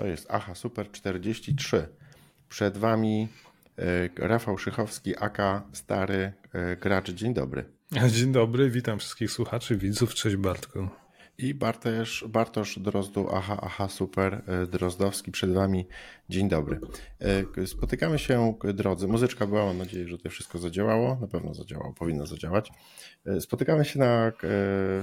To jest Aha Super 43. Przed Wami e, Rafał Szychowski, aka Stary e, Gracz. Dzień dobry. Dzień dobry, witam wszystkich słuchaczy, widzów. Cześć Bartku. I Bartosz, Bartosz Drozdu, aha, aha, super, e, Drozdowski przed Wami. Dzień dobry. Spotykamy się, drodzy. Muzyczka była, mam nadzieję, że to wszystko zadziałało. Na pewno zadziałało, powinno zadziałać. Spotykamy się na,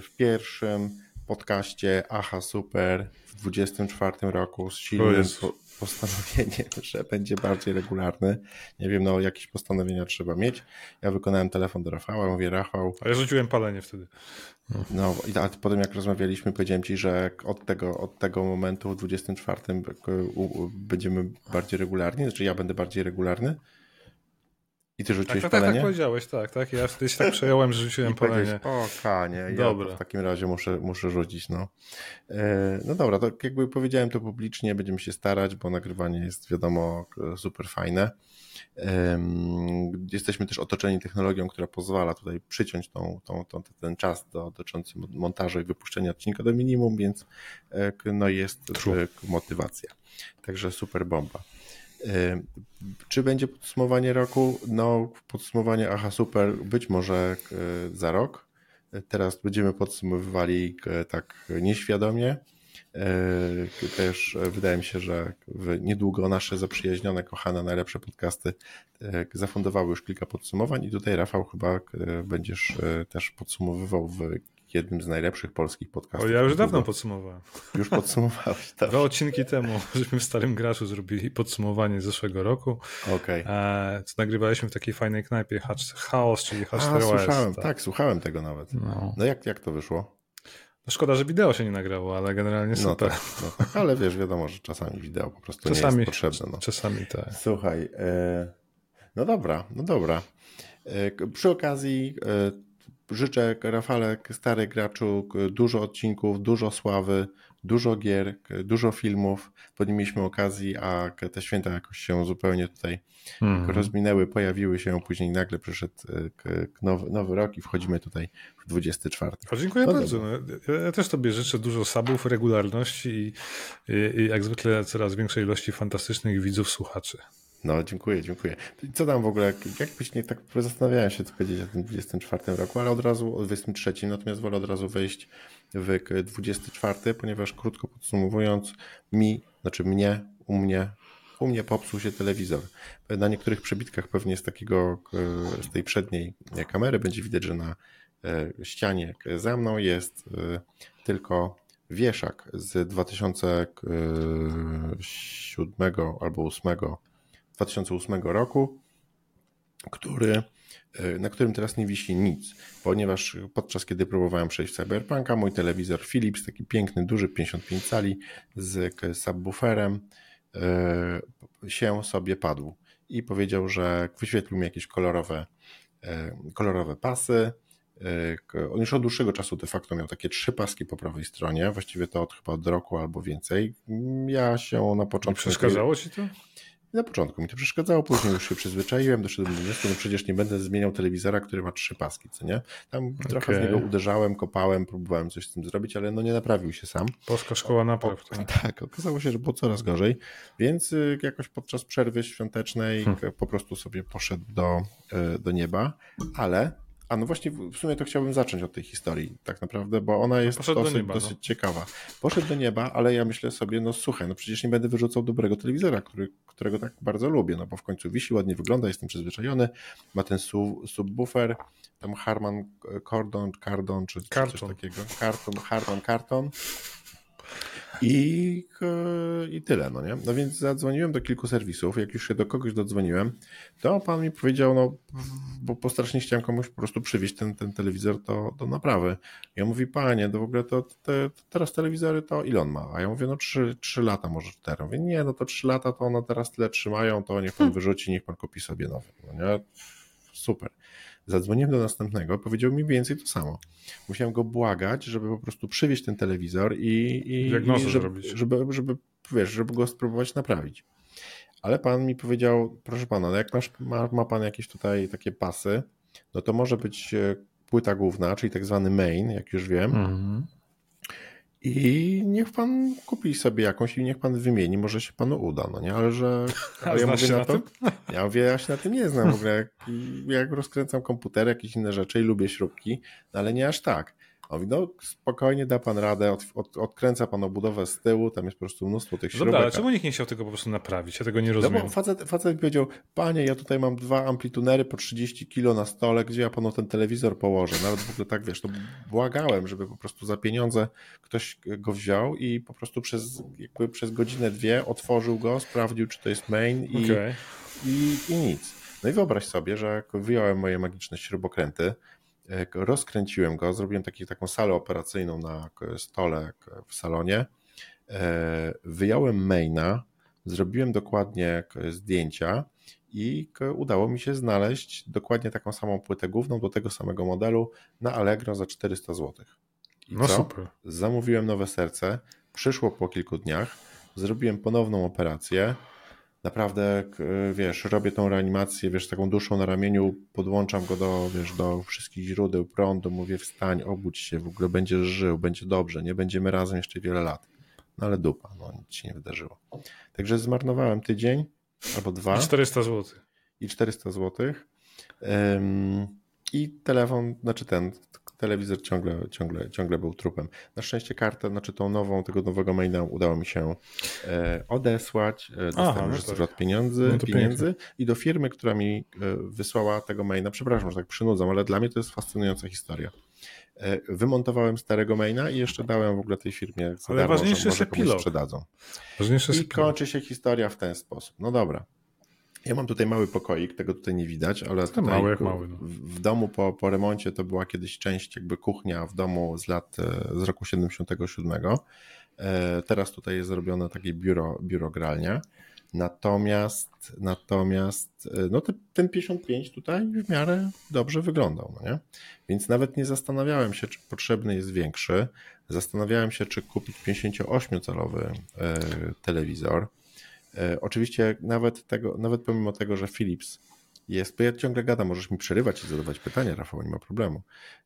w pierwszym podcaście Aha Super w 24 roku z silnym po, postanowieniem, że będzie bardziej regularny. Nie wiem, no jakieś postanowienia trzeba mieć. Ja wykonałem telefon do Rafała, mówię Rafał. A ja rzuciłem palenie wtedy. No i a potem jak rozmawialiśmy, powiedziałem ci, że od tego, od tego momentu w 24 będziemy bardziej regularni, znaczy ja będę bardziej regularny. I ty rzuciłeś tak, tak, palenie? Tak, tak powiedziałeś, tak, tak. Ja wtedy się tak przejąłem, że rzuciłem I palenie. O, kanie, ja dobra. w takim razie muszę, muszę rzucić, no. E, no dobra, to jakby powiedziałem to publicznie, będziemy się starać, bo nagrywanie jest wiadomo super fajne. Jesteśmy też otoczeni technologią, która pozwala tutaj przyciąć tą, tą, tą, ten czas dotyczący montażu i wypuszczenia odcinka do minimum, więc e, no jest True. motywacja. Także super bomba. Czy będzie podsumowanie roku? No, podsumowanie aha super, być może za rok. Teraz będziemy podsumowywali tak nieświadomie. Też wydaje mi się, że niedługo nasze zaprzyjaźnione, kochane, najlepsze podcasty zafundowały już kilka podsumowań i tutaj Rafał chyba będziesz też podsumowywał w jednym z najlepszych polskich podcastów. O, ja już dawno podsumowałem. Już podsumowałeś, tak. Dwa odcinki temu, żeśmy w Starym Graczu zrobili podsumowanie zeszłego roku. Okej. Okay. Co nagrywaliśmy w takiej fajnej knajpie Chaos, czyli Hashtag słyszałem, tak. tak. słuchałem tego nawet. No, no jak, jak to wyszło? No szkoda, że wideo się nie nagrało, ale generalnie no super. No tak, no tak. Ale wiesz, wiadomo, że czasami wideo po prostu czasami, nie jest potrzebne. No. Czasami tak. Słuchaj, e, no dobra, no dobra. E, przy okazji e, Życzę Rafale, stary graczu, dużo odcinków, dużo sławy, dużo gier, dużo filmów. Podjęliśmy okazji, a te święta jakoś się zupełnie tutaj mm. rozminęły, pojawiły się, później nagle przyszedł e, nowy, nowy rok i wchodzimy tutaj w 24. A dziękuję no bardzo. No, ja też Tobie życzę dużo subów, regularności i, i, i jak zwykle coraz większej ilości fantastycznych widzów, słuchaczy. No, dziękuję, dziękuję. Co tam w ogóle, jakbyś nie tak zastanawiałem się, co powiedzieć o tym 24 roku, ale od razu o 23, natomiast wolę od razu wejść w 24, ponieważ krótko podsumowując, mi, znaczy mnie, u mnie, u mnie popsuł się telewizor. Na niektórych przebitkach pewnie z takiego, z tej przedniej kamery będzie widać, że na e, ścianie za mną jest e, tylko wieszak z 2007 albo 2008 2008 roku, który, e, na którym teraz nie wisi nic, ponieważ podczas kiedy próbowałem przejść w Cyberpunka, mój telewizor Philips, taki piękny, duży, 55 cali z subwooferem, e, się sobie padł i powiedział, że wyświetlił mi jakieś kolorowe, e, kolorowe pasy. On już od dłuższego czasu de facto miał takie trzy paski po prawej stronie, właściwie to od chyba od roku albo więcej. Ja się na początku. przeszkadzało ci to? Na początku mi to przeszkadzało, później już się przyzwyczaiłem, doszedłem do wniosku, no przecież nie będę zmieniał telewizora, który ma trzy paski, co nie? Tam okay. trochę w niego uderzałem, kopałem, próbowałem coś z tym zrobić, ale no nie naprawił się sam. Polska szkoła napraw. Tak. tak, okazało się, że było coraz gorzej, więc y, jakoś podczas przerwy świątecznej hmm. po prostu sobie poszedł do, y, do nieba, ale a no właśnie w sumie to chciałbym zacząć od tej historii tak naprawdę, bo ona jest dosyć, nieba, dosyć no. ciekawa. Poszedł do nieba, ale ja myślę sobie, no słuchaj, no przecież nie będę wyrzucał dobrego telewizora, który, którego tak bardzo lubię, no bo w końcu wisi, ładnie wygląda, jestem przyzwyczajony, ma ten sub, subwoofer, tam Harman Kardon, Kardon czy, czy coś takiego. Karton, Harman Karton. I, e, I tyle, no nie? No więc zadzwoniłem do kilku serwisów. Jak już się do kogoś dodzwoniłem, to pan mi powiedział, no, bo po strasznie chciałem komuś po prostu przywieźć ten, ten telewizor do, do naprawy. Ja mówi, panie, to w ogóle to, te, teraz telewizory to ile on ma? A ja mówię, no 3, 3 lata, może 4. Mówię, nie, no to 3 lata to one teraz tyle trzymają, to niech pan hmm. wyrzuci, niech pan kupi sobie nowy. No nie? Super. Zadzwoniłem do następnego, powiedział mi więcej to samo. Musiałem go błagać, żeby po prostu przywieźć ten telewizor i, i, i żeby, żeby, żeby, wiesz, żeby go spróbować naprawić. Ale pan mi powiedział, proszę pana, no jak masz, ma, ma pan jakieś tutaj takie pasy, no to może być e, płyta główna, czyli tak zwany main, jak już wiem. Mhm. I niech pan kupi sobie jakąś i niech pan wymieni, może się panu uda, no nie? Ale że. Ale ja mówię na to. Ja mówię, ja się na tym nie znam w ogóle. Jak, jak rozkręcam komputer, jakieś inne rzeczy i lubię śrubki, no ale nie aż tak. On mówi, no spokojnie da pan radę, od, od, odkręca pan obudowę z tyłu, tam jest po prostu mnóstwo tych śrubek. Dobra, ale czemu nikt nie chciał tego po prostu naprawić? Ja tego nie rozumiem. No bo facet, facet powiedział, panie, ja tutaj mam dwa amplitunery po 30 kilo na stole, gdzie ja panu ten telewizor położę? Nawet w ogóle tak, wiesz, to błagałem, żeby po prostu za pieniądze ktoś go wziął i po prostu przez, jakby przez godzinę, dwie otworzył go, sprawdził, czy to jest main i, okay. i, i nic. No i wyobraź sobie, że jak wyjąłem moje magiczne śrubokręty, rozkręciłem go, zrobiłem taki, taką salę operacyjną na stole w salonie, e, wyjąłem maina, zrobiłem dokładnie zdjęcia i udało mi się znaleźć dokładnie taką samą płytę główną do tego samego modelu na Allegro za 400 zł. I no co? super. Zamówiłem nowe serce, przyszło po kilku dniach, zrobiłem ponowną operację, naprawdę, wiesz, robię tą reanimację, wiesz, taką duszą na ramieniu, podłączam go do, wiesz, do wszystkich źródeł prądu, mówię wstań, obudź się, w ogóle będziesz żył, będzie dobrze, nie będziemy razem jeszcze wiele lat. No ale dupa, no nic się nie wydarzyło. Także zmarnowałem tydzień albo dwa. I 400 zł. I 400 zł. Um, I telefon, znaczy ten, telewizor ciągle, ciągle, ciągle był trupem. Na szczęście kartę, znaczy tą nową, tego nowego maila udało mi się e, odesłać, e, dostałem już no zwrot tak. pieniędzy, no pieniędzy i do firmy, która mi e, wysłała tego maila, przepraszam, że tak przynudzam, ale dla mnie to jest fascynująca historia. E, wymontowałem starego maina i jeszcze dałem w ogóle tej firmie ale darmo, ważniejszy jest epilog. sprzedadzą. Ważniejszy I kończy się historia w ten sposób. No dobra. Ja mam tutaj mały pokoik, tego tutaj nie widać, ale tutaj mały, jak mały, no. w domu po, po remoncie to była kiedyś część jakby kuchnia w domu z lat, e, z roku 77. E, teraz tutaj jest zrobione takie biuro, biuro gralnia. Natomiast, natomiast e, no ten 55 tutaj w miarę dobrze wyglądał, no nie? Więc nawet nie zastanawiałem się, czy potrzebny jest większy. Zastanawiałem się, czy kupić 58-calowy telewizor E, oczywiście nawet tego, nawet pomimo tego, że Philips jest, bo ja ciągle gadam, możesz mi przerywać i zadawać pytania, Rafał, nie ma problemu.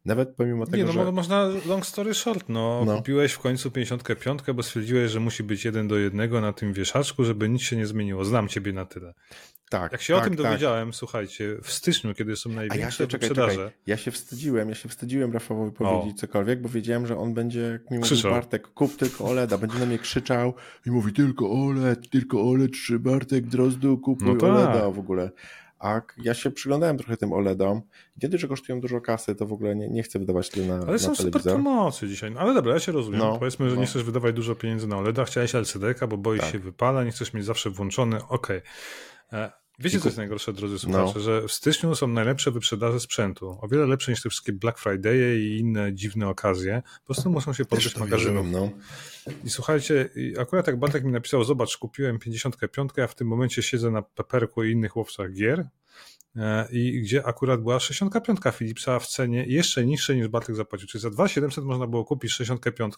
Nawet pomimo tego, nie, no, że... można long story short, no, no. kupiłeś w końcu 55, bo stwierdziłeś, że musi być jeden do jednego na tym wieszaczku, żeby nic się nie zmieniło. Znam ciebie na tyle. Tak. Jak się tak, o tym tak. dowiedziałem, słuchajcie, w styczniu, kiedy są największe ja się, czekaj, sprzedaże. Czekaj. Ja się wstydziłem, ja się wstydziłem Rafałowi powiedzieć o. cokolwiek, bo wiedziałem, że on będzie, jak mi Bartek, kup tylko OLEDa, będzie na mnie krzyczał i mówi tylko OLED, tylko OLED, czy Bartek Drozdu, kupuj no tak. OLEDa w ogóle. A ja się przyglądałem trochę tym OLEDom. Kiedy, że kosztują dużo kasy, to w ogóle nie, nie chcę wydawać tyle na Ale są super promocje dzisiaj. No, ale dobra, ja się rozumiem. No, Powiedzmy, że no. nie chcesz wydawać dużo pieniędzy na OLEDa, chciałeś LCD, bo boisz tak. się wypala, nie chcesz mieć zawsze włączony. Okej. Okay. Wiecie, co jest najgorsze, drodzy słuchacze, no. że w styczniu są najlepsze wyprzedaże sprzętu. O wiele lepsze niż te wszystkie Black Friday i inne dziwne okazje. Po prostu muszą się podejść magazynów. No. I słuchajcie, akurat jak Bartek mi napisał, zobacz, kupiłem 55, a w tym momencie siedzę na Peperku i innych łowcach gier i gdzie akurat była 65 Philipsa w cenie jeszcze niższej niż Bartek zapłacił. Czyli za 2700 można było kupić 65,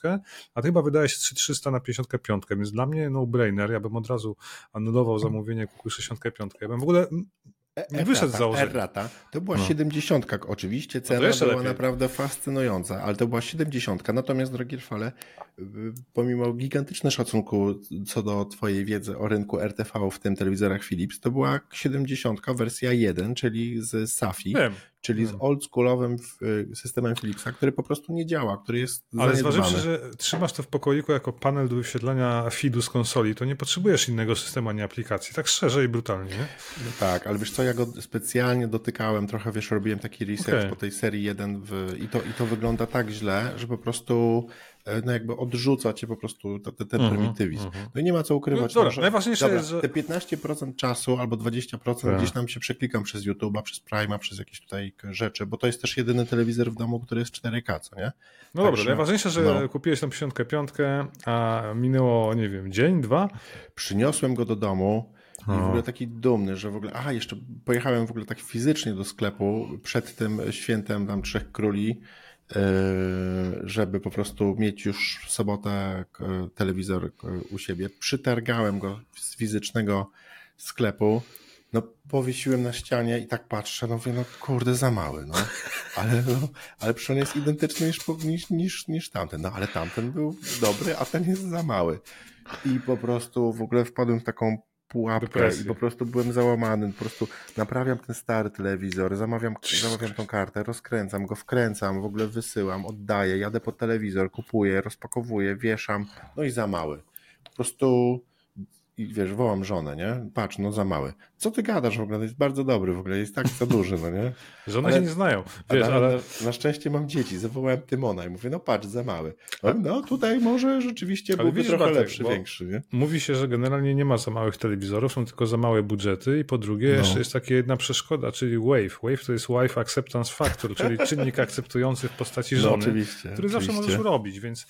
a to chyba wydaje się 3300 na 55, więc dla mnie no-brainer. Ja bym od razu anulował zamówienie, kupił 65. Ja bym w ogóle nie wyszedł z założenia. Errata. To była no. 70. Oczywiście no cena była lepiej. naprawdę fascynująca, ale to była 70. Natomiast, drogi Rafale, pomimo gigantycznego szacunku co do Twojej wiedzy o rynku RTV, w tym telewizorach Philips, to była 70. wersja 1, czyli z SAFI, Wiem czyli z oldschoolowym y, systemem Philipsa, który po prostu nie działa, który jest Ale zważywszy, że trzymasz to w pokoiku jako panel do wyświetlania feedu z konsoli, to nie potrzebujesz innego systemu ani aplikacji, tak szczerze i brutalnie, nie? No tak, ale wiesz co, ja go specjalnie dotykałem, trochę wiesz, robiłem taki research okay. po tej serii 1 w, i, to, i to wygląda tak źle, że po prostu E, no jakby odrzuca cię po prostu ten, ten mm -hmm, prymitywizm. Mm -hmm. No i nie ma co ukrywać. No, dobra, najważniejsze dobra, jest, że... Te 15% czasu albo 20% tak. gdzieś tam się przeklikam przez YouTube'a, przez Prime'a, przez jakieś tutaj rzeczy, bo to jest też jedyny telewizor w domu, który jest 4K, co nie? No Także, dobra, najważniejsze, że no. kupiłeś tą 55, a minęło, nie wiem, dzień, dwa? Przyniosłem go do domu, i w ogóle taki dumny, że w ogóle, aha, jeszcze pojechałem w ogóle tak fizycznie do sklepu przed tym świętem tam Trzech Króli, E, żeby po prostu mieć już w sobotę e, telewizor e, u siebie. Przytargałem go z fizycznego sklepu no powiesiłem na ścianie i tak patrzę, no mówię, no kurde, za mały, no. Ale, no, ale przecież on jest identyczny niż, niż, niż, niż tamten. No ale tamten był dobry, a ten jest za mały. I po prostu w ogóle wpadłem w taką pułapkę Depresję. i po prostu byłem załamany. Po prostu naprawiam ten stary telewizor, zamawiam, zamawiam tą kartę, rozkręcam go, wkręcam, w ogóle wysyłam, oddaję, jadę po telewizor, kupuję, rozpakowuję, wieszam, no i za mały. Po prostu i wiesz, wołam żonę, nie? Patrz, no za mały. Co ty gadasz w ogóle? To jest bardzo dobry w ogóle, jest tak za duży, no nie? Żona ale, się nie znają, wiesz, ale... ale... Na, szczęście mam dzieci, zawołałem Tymona i mówię, no patrz, za mały. No, no tutaj może rzeczywiście ale byłby trochę Bartek, lepszy, większy, nie? Mówi się, że generalnie nie ma za małych telewizorów, są tylko za małe budżety i po drugie no. jeszcze jest taka jedna przeszkoda, czyli WAVE. WAVE to jest Wife Acceptance Factor, czyli czynnik akceptujący w postaci no, żony, no, oczywiście, który oczywiście. zawsze możesz robić, więc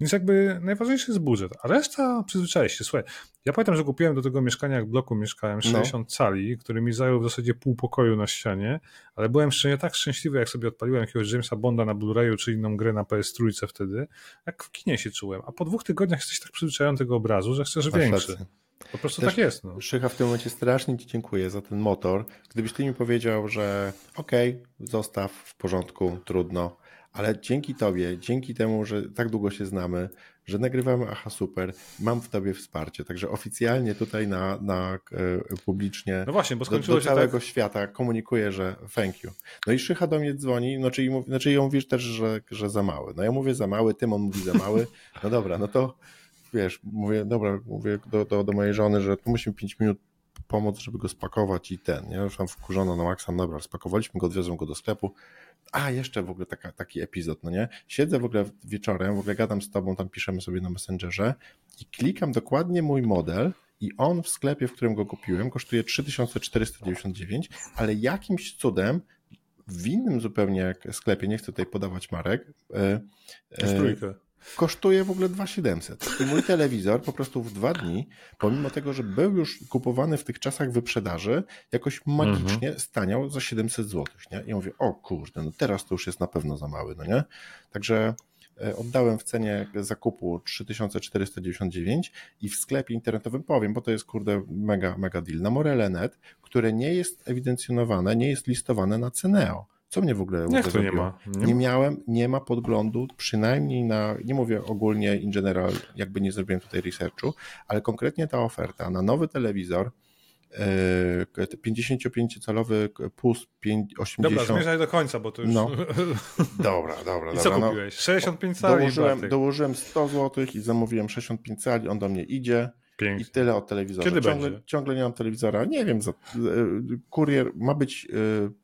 więc jakby najważniejszy jest budżet, a reszta przyzwyczai się. Słuchaj, ja pamiętam, że kupiłem do tego mieszkania, jak w bloku mieszkałem, 60 no. cali, który mi zajął w zasadzie pół pokoju na ścianie, ale byłem szczerze tak szczęśliwy, jak sobie odpaliłem jakiegoś Jamesa Bonda na Blu-rayu czy inną grę na PS3 wtedy, jak w kinie się czułem. A po dwóch tygodniach jesteś tak przyzwyczajony tego obrazu, że chcesz Masz większy. Rację. Po prostu Też tak jest. No. Szycha, w tym momencie strasznie Ci dziękuję za ten motor. Gdybyś Ty mi powiedział, że okej, okay, zostaw, w porządku, trudno, ale dzięki Tobie, dzięki temu, że tak długo się znamy, że nagrywamy Aha Super, mam w Tobie wsparcie. Także oficjalnie tutaj na, na e, publicznie no właśnie, bo do, do całego tak... świata komunikuję, że thank you. No i Szycha do mnie dzwoni, no czyli, znaczy ją mówisz też, że, że za mały. No ja mówię za mały, Tymon mówi za mały. No dobra, no to wiesz, mówię, dobra, mówię do, do, do mojej żony, że tu musimy 5 minut pomóc, żeby go spakować i ten, nie? Już tam wkurzono na maksa, no dobra, spakowaliśmy go, odwiozłem go do sklepu, a, jeszcze w ogóle taka, taki epizod, no nie? Siedzę w ogóle wieczorem, w ogóle gadam z tobą, tam piszemy sobie na Messengerze i klikam dokładnie mój model i on w sklepie, w którym go kupiłem, kosztuje 3499, ale jakimś cudem w innym zupełnie sklepie, nie chcę tutaj podawać marek, e, e, kosztuje w ogóle 2700. I mój telewizor po prostu w dwa dni, pomimo tego, że był już kupowany w tych czasach wyprzedaży, jakoś magicznie mhm. staniał za 700 zł. Nie? I mówię, o kurde, no teraz to już jest na pewno za mały, no nie? Także e, oddałem w cenie zakupu 3499 i w sklepie internetowym powiem, bo to jest kurde mega, mega deal, na Morele.net, które nie jest ewidencjonowane, nie jest listowane na Ceneo. Co mnie w ogóle Jak to nie ma? Nie, nie miałem, nie ma podglądu, przynajmniej na, nie mówię ogólnie in general, jakby nie zrobiłem tutaj researchu, ale konkretnie ta oferta na nowy telewizor, 55-calowy plus 80. Dobra, zmierzaj do końca, bo to już. No. Dobra, dobra. I co dobra, no. kupiłeś? 65 cali. Dołożyłem, dołożyłem 100 zł i zamówiłem 65 cali, on do mnie idzie. Pięknie. I tyle o telewizorze. Kiedy ciągle, będzie? ciągle nie mam telewizora. Nie wiem, za, e, kurier ma być e,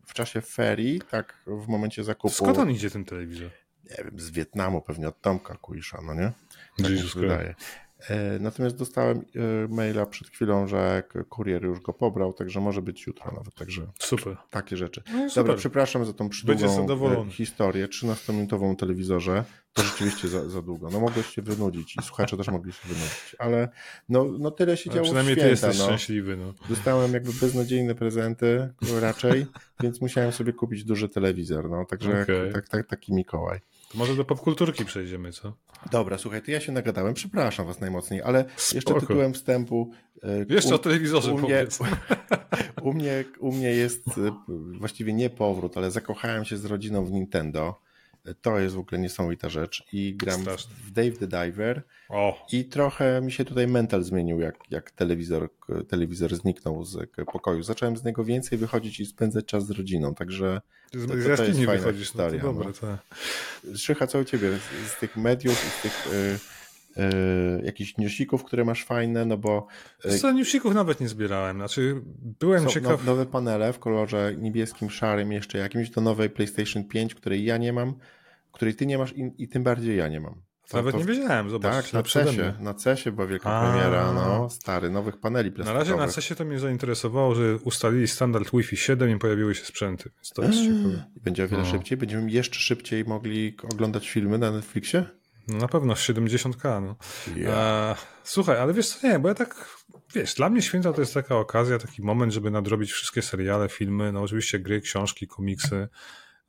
w czasie ferii, tak w momencie zakupu. Skąd on idzie ten telewizor? Nie wiem, z Wietnamu pewnie od Tomka Kuisza, no nie? Tak się wydaje. E, natomiast dostałem e, maila przed chwilą, że kurier już go pobrał, także może być jutro nawet. Także super. Takie rzeczy. No Dobra, przepraszam za tą przydługą e, historię. 13-minutową telewizorze. To rzeczywiście za, za długo. No mogłeś się wynudzić i słuchacze też mogli się wynudzić, ale no, no tyle się działo Przynajmniej święta, ty jesteś no. szczęśliwy. No. Dostałem jakby beznadziejne prezenty raczej, więc musiałem sobie kupić duży telewizor. No, także okay. tak, tak, taki Mikołaj. To może do popkulturki przejdziemy, co? Dobra, słuchaj, to ja się nagadałem, przepraszam was najmocniej, ale Spoko. jeszcze tytułem wstępu. E, jeszcze u, o telewizorze u mnie, u, mnie, u mnie jest e, właściwie nie powrót, ale zakochałem się z rodziną w Nintendo. To jest w ogóle niesamowita rzecz i gram Straszne. w Dave the Diver o. i trochę mi się tutaj mental zmienił, jak, jak telewizor, telewizor zniknął z pokoju. Zacząłem z niego więcej wychodzić i spędzać czas z rodziną, także to, to, to jest fajna wychodzisz, historia. No to dobre, no. to... Szycha, co u ciebie z, z tych mediów i z tych... Y Yy, jakichś newsików, które masz fajne, no bo... Y, co, newsików nawet nie zbierałem, znaczy byłem ciekaw... nowe panele w kolorze niebieskim, szarym, jeszcze jakimś do nowej PlayStation 5, której ja nie mam, której ty nie masz i, i tym bardziej ja nie mam. To, nawet to, nie wiedziałem, zobacz. Tak, na CESie, na CESie była wielka A. premiera, no, stary, nowych paneli plastikowych. Na razie na CESie to mnie zainteresowało, że ustalili standard Wi-Fi 7 i pojawiły się sprzęty, więc to jest eee. ciekawe. Będzie o wiele no. szybciej, będziemy jeszcze szybciej mogli oglądać filmy na Netflixie? No na pewno 70k. No. Yeah. słuchaj, ale wiesz co, nie, bo ja tak, wiesz, dla mnie święta to jest taka okazja, taki moment, żeby nadrobić wszystkie seriale, filmy, no oczywiście gry, książki, komiksy.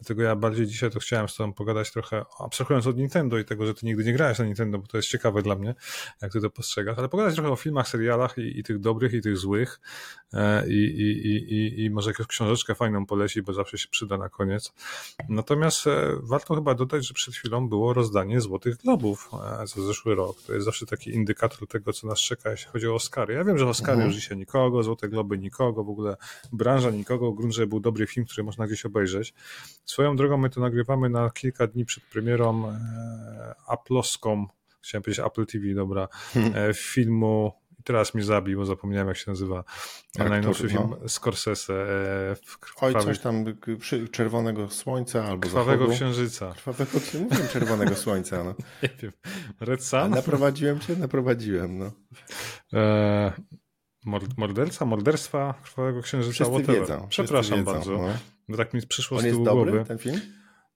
Dlatego ja bardziej dzisiaj to chciałem z tobą pogadać trochę, abstrahując od Nintendo i tego, że ty nigdy nie grałeś na Nintendo, bo to jest ciekawe dla mnie, jak ty to postrzegasz, ale pogadać trochę o filmach, serialach i, i tych dobrych, i tych złych e, i, i, i, i może jakąś książeczkę fajną poleci, bo zawsze się przyda na koniec. Natomiast e, warto chyba dodać, że przed chwilą było rozdanie Złotych Globów e, za zeszły rok. To jest zawsze taki indykator tego, co nas czeka, jeśli chodzi o Oscary. Ja wiem, że Oscary mhm. już dzisiaj nikogo, Złote Globy nikogo, w ogóle branża nikogo, grunt, że był dobry film, który można gdzieś obejrzeć. Swoją drogą my to nagrywamy na kilka dni przed premierą e, Apploską, chciałem powiedzieć Apple TV, dobra, hmm. e, filmu teraz mnie zabił, bo zapomniałem jak się nazywa. Aktor, najnowszy film no. Scorsese. E, w krwawy... Oj, coś tam czerwonego słońca albo Krwawego zachodu. księżyca. Krwawego, mówiłem czerwonego słońca. No. Nie wiem. Red Sun? naprowadziłem cię? Naprowadziłem, no. E, morderca, morderstwa Krwawego Księżyca, Wszyscy whatever. Wiedzą, Przepraszam wiedzą, bardzo. No. Bo tak mi przyszło On z tyłu jest dobry, głowy. ten film?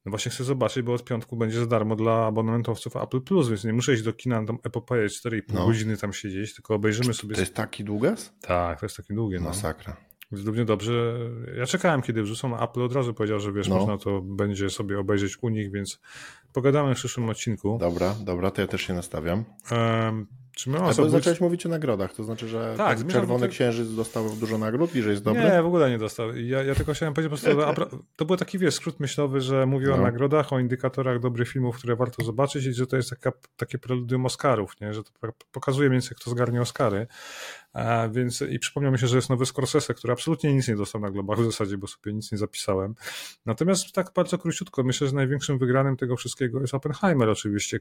No właśnie chcę zobaczyć, bo od piątku będzie za darmo dla abonamentowców Apple Plus, więc nie muszę iść do kina tam epopeję 4,5 no. godziny tam siedzieć, tylko obejrzymy sobie... To jest taki długas? Tak, to jest taki długie. No. Masakra. Więc równie dobrze. Ja czekałem, kiedy wrzucą. Apple od razu powiedział, że wiesz, no. można to będzie sobie obejrzeć u nich, więc pogadamy w przyszłym odcinku. Dobra, dobra, to ja też się nastawiam. Um, czy my osoby... zacząłeś mówić o nagrodach, to znaczy, że tak, tak Czerwony Księżyc dostał dużo nagród i że jest dobry? Nie, w ogóle nie dostał. Ja, ja tylko chciałem powiedzieć po prostu, to był taki wiesz, skrót myślowy, że mówił no. o nagrodach, o indykatorach dobrych filmów, które warto zobaczyć i że to jest taka, takie preludium Oscarów, nie? że to pokazuje mniej więcej, kto zgarnie Oscary. Więc i przypomniał mi się, że jest nowy Scorsese, który absolutnie nic nie dostał na globach w zasadzie, bo sobie nic nie zapisałem. Natomiast tak bardzo króciutko, myślę, że największym wygranym tego wszystkiego jest Oppenheimer oczywiście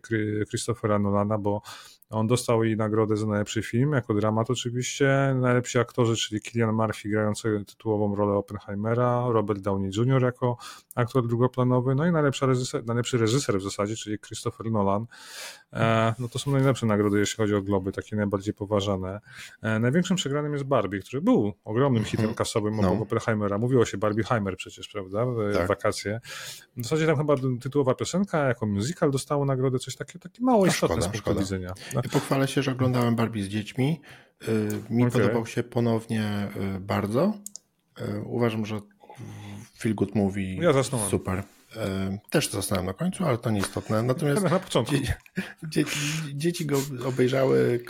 Christophera Nolana, bo on dostał i nagrodę za najlepszy film, jako dramat oczywiście, najlepsi aktorzy, czyli Killian Murphy grający tytułową rolę Oppenheimera, Robert Downey Jr. jako aktor drugoplanowy, no i najlepszy reżyser, najlepszy reżyser w zasadzie, czyli Christopher Nolan. E, no to są najlepsze nagrody, jeśli chodzi o globy, takie najbardziej poważane. E, największym przegranym jest Barbie, który był ogromnym hitem mhm. kasowym obok no. Oppenheimera. Mówiło się Barbieheimer przecież, prawda, w tak. wakacje. W zasadzie tam chyba tytułowa piosenka jako musical dostało nagrodę, coś takie, takie mało istotne z punktu widzenia. No. I pochwalę się, że oglądałem Barbie z dziećmi. Y, mi okay. podobał się ponownie y, bardzo. Y, uważam, że Feel Good Movie ja super. Też zasnąłem na końcu, ale to nieistotne. Natomiast na początku. Dzieci, dzieci, go obejrzały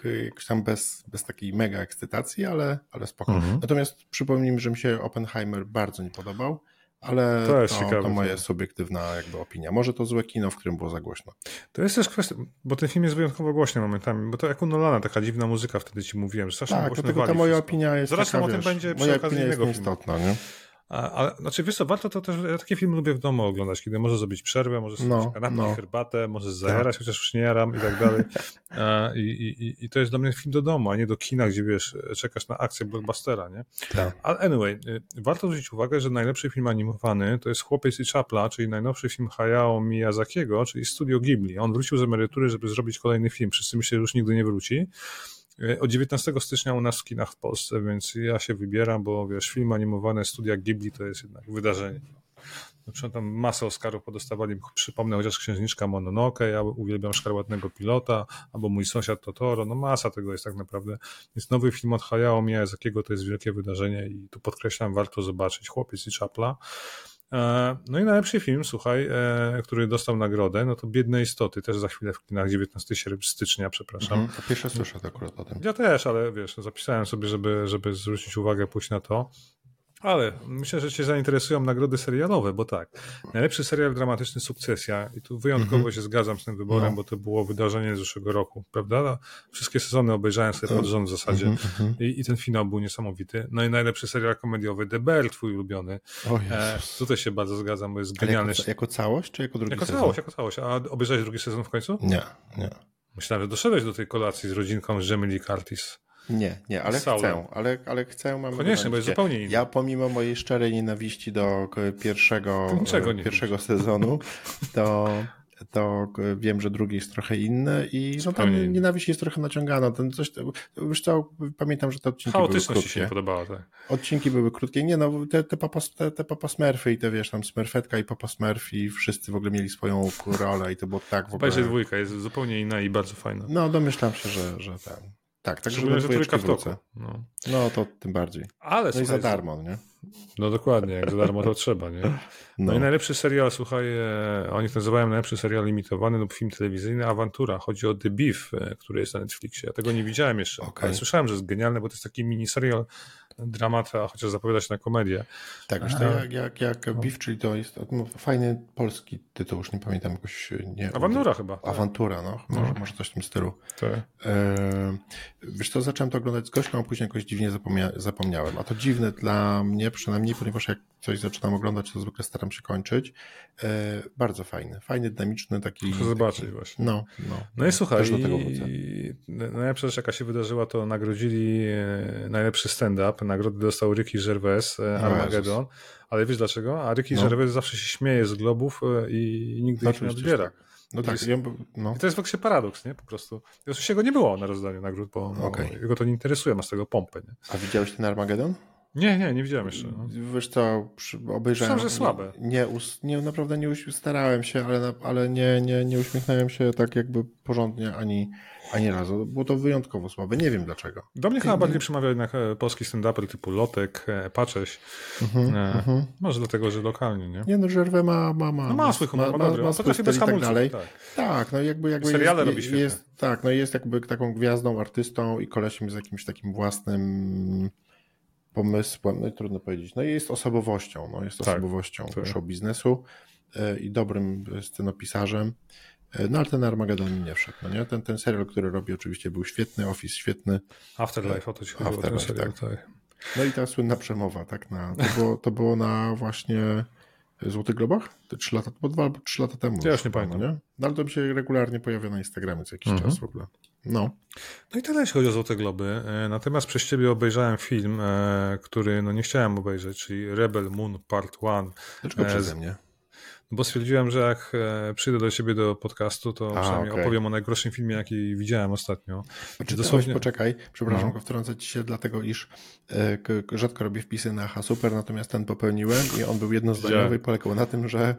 tam bez, bez takiej mega ekscytacji, ale, ale spoko. Mhm. Natomiast przypomnijmy, że mi się Oppenheimer bardzo nie podobał ale to, jest to, ciekawe, to moja subiektywna jakby opinia. Może to złe kino, w którym było za głośno. To jest też kwestia, bo ten film jest wyjątkowo głośny momentami, bo to jak u Nolana, taka dziwna muzyka wtedy ci mówiłem, że strasznie tak, głośno dlatego ta moja opinia jest Zresztą taka, o tym wiesz, będzie przy okazji innego istotna, nie? Ale znaczy, wiesz co, warto to też, ja takie filmy lubię w domu oglądać, kiedy może zrobić przerwę, może sobie no, kanapkę, no. herbatę, może zajarać, tak. chociaż już nie jaram i tak dalej. I, i, I to jest dla mnie film do domu, a nie do kina, gdzie wiesz, czekasz na akcję blockbustera, nie? Tak. Ale anyway, y, warto zwrócić uwagę, że najlepszy film animowany to jest Chłopiec i Czapla, czyli najnowszy film Hayao Miyazakiego, czyli Studio Ghibli. On wrócił z emerytury, żeby zrobić kolejny film. Wszyscy myśleli, że już nigdy nie wróci. E, od 19 stycznia u nas w kinach w Polsce, więc ja się wybieram, bo wiesz, film animowany studia Ghibli to jest jednak wydarzenie. Znaczy, tam masę Oscarów podostawali, przypomnę chociaż Księżniczka Mononoke, ja uwielbiam Szkarłatnego Pilota, albo Mój Sąsiad Totoro, no masa tego jest tak naprawdę. Jest nowy film od Hayao Miyazakiego, to jest wielkie wydarzenie i tu podkreślam, warto zobaczyć Chłopiec i Czapla. E, no i najlepszy film, słuchaj, e, który dostał nagrodę, no to Biedne Istoty, też za chwilę w kinach 19 stycznia, przepraszam. Mhm, to pierwsze słyszę akurat o tym. Ja też, ale wiesz, zapisałem sobie, żeby, żeby zwrócić uwagę, pójść na to. Ale myślę, że Cię zainteresują nagrody serialowe, bo tak. Najlepszy serial dramatyczny Sukcesja, i tu wyjątkowo mm -hmm. się zgadzam z tym wyborem, no. bo to było wydarzenie z zeszłego roku, prawda? Wszystkie sezony obejrzałem sobie pod rząd w zasadzie mm -hmm. I, I, ten finał był niesamowity. No i najlepszy serial komediowy The Bear, twój ulubiony. E, tutaj się bardzo zgadzam, bo jest genialny. Jako, jako, całość, czy jako drugi jako sezon? Całość, jako całość. A obejrzałeś drugi sezon w końcu? Nie, nie. Myślałem, że doszedłeś do tej kolacji z rodzinką z Jamie Lee Curtis. Nie, nie, ale chcę, ale, ale chcę, mam Koniecznie, bo jest zupełnie inny. Ja pomimo mojej szczerej nienawiści do pierwszego, pierwszego sezonu, to, to wiem, że drugi jest trochę inny i no, tam nienawiść jest trochę naciągana. Ten coś, wiesz co, pamiętam, że te odcinki były krótkie. się nie podobała, tak. Odcinki były krótkie. Nie no, te, te, papa, te, te papa Smurfy i te wiesz, tam Smurfetka i papa Smurfy, wszyscy w ogóle mieli swoją rolę i to było tak w ogóle... Obejrzeć dwójka, jest zupełnie inna i bardzo fajna. No, domyślam się, że, że tak. Tak, tak, żeby że trójka w toku. No. no to tym bardziej. Ale no i za darmo, nie? No dokładnie, jak za darmo to trzeba, nie? No, no i najlepszy serial, słuchaj, e, oni nazywają najlepszy serial limitowany lub film telewizyjny Awantura. Chodzi o The Beef, e, który jest na Netflixie. Ja tego nie widziałem jeszcze, okay. ale słyszałem, że jest genialny, bo to jest taki mini serial dramata, chociaż zapowiada się na komedię. Tak, już to jak, jak, jak no. Beef, czyli to jest no, fajny polski tytuł, już nie pamiętam jakoś. Nie, Awantura chyba. Awantura, no. Może, no. może coś w tym stylu. Tak. E, wiesz co, zacząłem to oglądać z gością, a później jakoś dziwnie zapomnia zapomniałem. A to dziwne dla mnie przynajmniej, ponieważ jak coś zaczynam oglądać, to zwykle staram się kończyć. E, bardzo fajny, fajny, dynamiczny, taki... Muszę zobaczyć taki, właśnie. No, no. No i słuchaj, Też do tego i, najlepsza rzecz jaka się wydarzyła, to nagrodzili e, najlepszy stand-up. Nagrody dostał Ricky Gervais, e, Armageddon. No ale wiesz dlaczego? A Ricky no. Gervais zawsze się śmieje z globów i nigdy ich nie odbiera. Tak. No tak, jest, no. I to jest faktycznie paradoks, nie? Po prostu. Oczywiście go nie było na rozdaniu nagród, bo okay. jego to nie interesuje, ma z tego pompę, nie? A widziałeś ten Armageddon? Nie, nie, nie widziałem jeszcze. No. Wiesz co, obejrzałem. Myślałem, że słabe. Nie, nie, naprawdę nie starałem się, ale, ale nie, nie, nie uśmiechnąłem się tak jakby porządnie ani, ani razu. Było to wyjątkowo słabe. Nie wiem dlaczego. Do mnie chyba bardziej przemawia jednak e, polski stand-up typu Lotek, e, Pacześ. Uh-huh, e, uh-huh. Może dlatego, że lokalnie, nie? Nie, no Żerwę ma, ma, ma, no ma swój humor, ma, ma, ma, ma swój styl i tak dalej. Tak. tak, no jakby, jakby Seriale jest, robi świetnie. jest, Tak, no jest jakby taką gwiazdą, artystą i kolesiem z jakimś takim własnym pomysłem, no i trudno powiedzieć, no i jest osobowością, no jest tak, osobowością tak. show biznesu e, i dobrym scenopisarzem. E, no ale ten Armageddon nie wszedł, no nie? Ten, ten serial, który robi oczywiście był świetny, Office świetny. Afterlife, o to ci chodziło, serial, tak. tak. No i ta słynna przemowa, tak, na, to, było, to było na właśnie Złotych Globach? Te 3 lata, bo dwa albo 3 lata temu. Ja już nie pamiętam. No, nie? no ale to mi się regularnie pojawia na Instagramie co jakiś mhm. czas w ogóle. No. No i tyle, jeśli chodzi o Złote Globy. E, natomiast przez ciebie obejrzałem film, e, który no nie chciałem obejrzeć, czyli Rebel Moon Part 1. Dlaczego przeze mnie? Bo stwierdziłem, że jak e, przyjdę do ciebie do podcastu, to A, przynajmniej okay. opowiem o najgorszym filmie, jaki widziałem ostatnio. Znaczy, dosłownie... poczekaj, przepraszam, no. wtrącę ci się, dlatego iż e, rzadko robię wpisy na Aha Super, natomiast ten popełniłem i on był jednozdaniowy i polegał na tym, że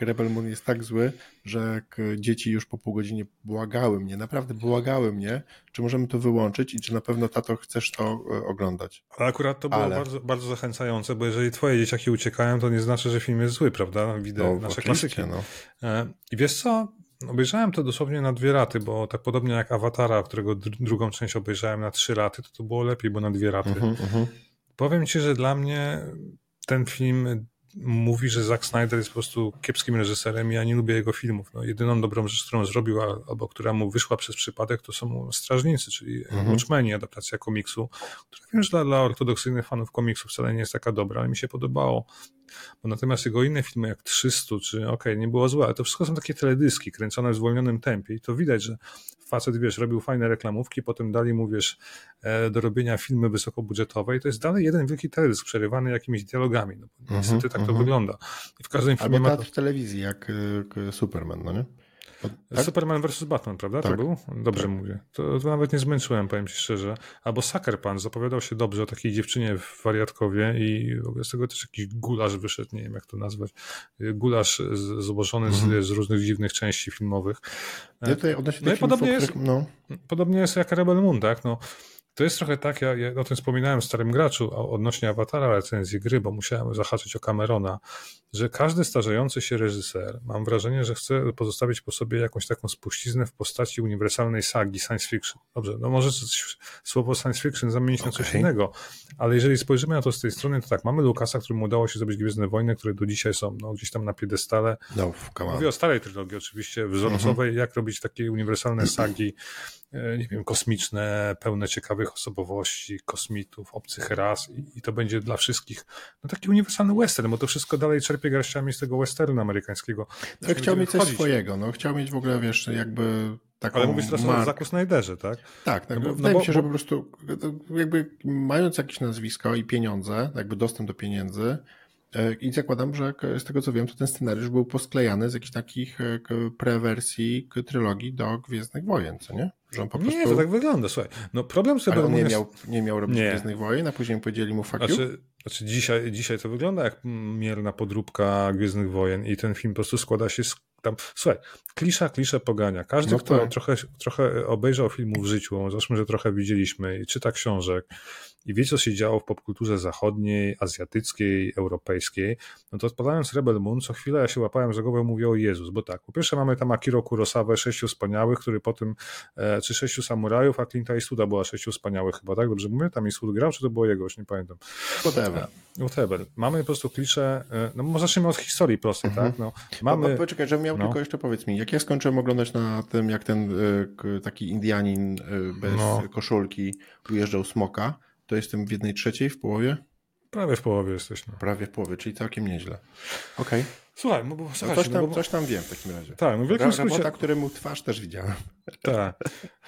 Rebel Moon jest tak zły, że dzieci już po pół godzinie błagały mnie, naprawdę błagały mnie, czy możemy to wyłączyć i czy na pewno tato chcesz to e, oglądać. Ale akurat to było Ale... bardzo, bardzo zachęcające, bo jeżeli twoje dzieciaki uciekają, to nie znaczy, że film jest zły, prawda? Widzę no, nasze klasyki. No. E, I wiesz co? Obejrzałem to dosłownie na dwie raty, bo tak podobnie jak Awatara, którego drugą część obejrzałem na trzy raty, to to było lepiej, bo na dwie raty. Uh -huh, uh -huh. Powiem ci, że dla mnie ten film mówi, że Zack Snyder jest po prostu kiepskim reżyserem i ja nie lubię jego filmów. No, jedyną dobrą rzecz, którą zrobił, albo która mu wyszła przez przypadek, to są Strażnicy, czyli mhm. Watchmeni, adaptacja komiksu, która wiem, że dla, dla ortodoksyjnych fanów komiksu wcale nie jest taka dobra, ale mi się podobało. Bo natomiast jego inne filmy, jak 300, czy okej, okay, nie było złe, ale to wszystko są takie teledyski kręcone w zwolnionym tempie i to widać, że facet, wiesz, robił fajne reklamówki, potem dali mu, wiesz, e, do robienia filmy wysokobudżetowe i to jest dalej jeden wielki teledysk przerywany jakimiś dialogami. No, niestety mm -hmm, tak to mm -hmm. wygląda. I w każdym filmie Albo ma... w telewizji, jak Superman, no nie? Tak? Superman vs. Batman, prawda? Tak. To był? Dobrze tak. mówię. To, to, nawet nie zmęczyłem, powiem ci szczerze. Albo Sucker Punch zapowiadał się dobrze o takiej dziewczynie w wariatkowie i z tego też jakiś gulasz wyszedł, nie wiem jak to nazwać. Gulasz złożony mhm. z, z, różnych dziwnych części filmowych. Ja tutaj no i podobnie jest, no. podobnie jest jak Rebel Moon, tak? No, to jest trochę tak, ja, ja o tym wspominałem w Starym Graczu odnośnie Awatara recenzji gry, bo musiałem zahaczyć o Camerona, że każdy starzejący się reżyser, mam wrażenie, że chce pozostawić po sobie jakąś taką spuściznę w postaci uniwersalnej sagi science fiction. Dobrze, no może słowo science fiction zamienić okay. na coś innego, ale jeżeli spojrzymy na to z tej strony, to tak, mamy Lukasa, któremu udało się zrobić Gwiezdne Wojny, które do dzisiaj są no, gdzieś tam na piedestale. No, Mówię o starej trylogii oczywiście, wzorcowej, mm -hmm. jak robić takie uniwersalne sagi, E, nie wiem, kosmiczne, pełne ciekawych osobowości, kosmitów, obcych ras i, i, to będzie dla wszystkich no taki uniwersalny western, bo to wszystko dalej czerpie garściami z tego westernu amerykańskiego. No, chciał mieć coś swojego, no chciał mieć w ogóle, wiesz, jakby taką Ale mówisz teraz mark... o Zaku Snyderze, tak? Tak, tak. No bo, wydaje no bo, mi się, że po prostu jakby mając jakieś nazwisko i pieniądze, jakby dostęp do pieniędzy, I zakładam, że z tego co wiem, to ten scenariusz był posklejany z jakichś takich e, prewersji trylogii do Gwiezdnych Wojen, co nie? Że on po prostu... Nie, to tak wygląda, słuchaj. No problem sobie Ale on nie, jest... miał, nie miał robić nie. Gwiezdnych Wojen, a później powiedzieli mu fuck znaczy, you? Znaczy dzisiaj, dzisiaj to wygląda jak mierna podróbka Gwiezdnych Wojen i ten film po prostu składa się z tam, słuchaj, klisza, klisza pogania. Każdy, no kto tak. trochę, trochę obejrzał filmu w życiu, zresztą, że trochę widzieliśmy i czyta książek, i wie, co się działo w popkulturze zachodniej, azjatyckiej, europejskiej, no to odpalając Rebel Moon, co chwilę ja się łapałem za głowę mówię o Jezus, bo tak, po pierwsze mamy tam Akiro Kurosawę, Sześciu Wspaniałych, który potem, e, czy Sześciu Samurajów, a Clint Eastwooda była Sześciu Wspaniałych chyba, tak? Dobrze mówię? Tam Eastwood grał, czy to było jego? Już nie pamiętam. Whatever. Whatever. Mamy po prostu klisze, e, no może zacznijmy od historii prostej, mhm. tak? No, mamy... Poczekaj, żebym miał no. tylko jeszcze powiedz mi, jak ja skończyłem oglądać na tym, jak ten y, taki Indianin y, bez no. koszulki ujeżdżał smoka, to jestem w jednej trzeciej, w połowie? Prawie w połowie jesteś. No. Prawie w połowie, czyli całkiem nieźle. Okej. Okay. Słuchaj, no bo, no coś, tam, no bo... coś tam wiem w takim razie. Tak, no w wielkim skrócie... Robota, któremu twarz też widziałem. Tak,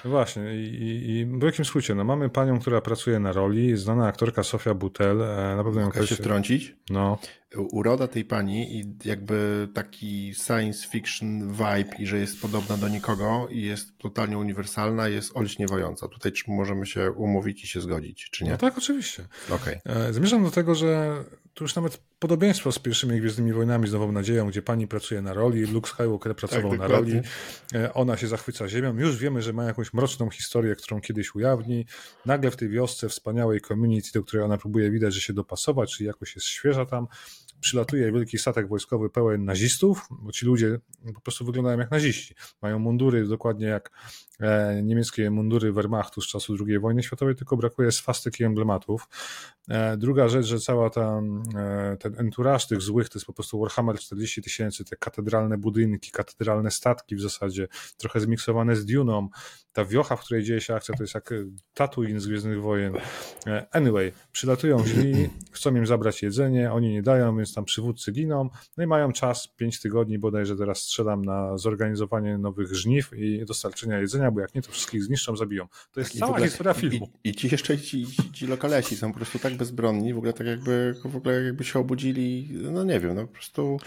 no właśnie I, i, w wielkim skrócie, no mamy panią, która pracuje na roli, znana aktorka Sofia Butel, e, na pewno Mogę się wtrącić? No. Uroda tej pani i jakby taki science fiction vibe i że jest podobna do nikogo i jest totalnie uniwersalna, jest olśniewająca. Tutaj czy możemy się umówić i się zgodzić, czy nie? No tak, oczywiście. Okay. E, zmierzam do tego, że tu już nawet podobieństwo z pierwszymi Gwiezdnymi Wojnami z Nową Nadzieją, gdzie pani pracuje na roli, Luke Skywalker pracował tak, na roli, e, ona się zachwyca ziemią. Już wiemy, że ma jakąś mroczną historię, którą kiedyś ujawni. Nagle w tej wiosce wspaniałej community, do której ona próbuje widać, że się dopasować, czyli jakoś jest świeża tam, przylatuje wielki statek wojskowy pełen nazistów, bo ci ludzie po prostu wyglądają jak naziści. Mają mundury dokładnie jak niemieckie mundury Wehrmachtu z czasu II wojny światowej, tylko brakuje swastyk i emblematów. E, druga rzecz, że cała ta, e, ten entourage tych złych to jest po prostu Warhammer 40 tysięcy, te katedralne budynki, katedralne statki w zasadzie, trochę zmiksowane z Duną. Ta wiocha, w której dzieje się akcja, to jest jak Tatooine z Gwiezdnych Wojen. Anyway, przylatują źli, chcą im zabrać jedzenie, oni nie dają, więc tam przywódcy giną, no i mają czas 5 tygodni bodajże teraz strzelam na zorganizowanie nowych żniw i dostarczenia jedzenia, bo jak nie, to wszystkich zniszczą, zabiją. To jest I cała ogóle, historia filmu. I, i ci jeszcze ci, ci, ci lokalesi są po prostu tak bezbronni, w ogóle tak jakby, w ogóle jakby się obudzili, no nie wiem, no po prostu...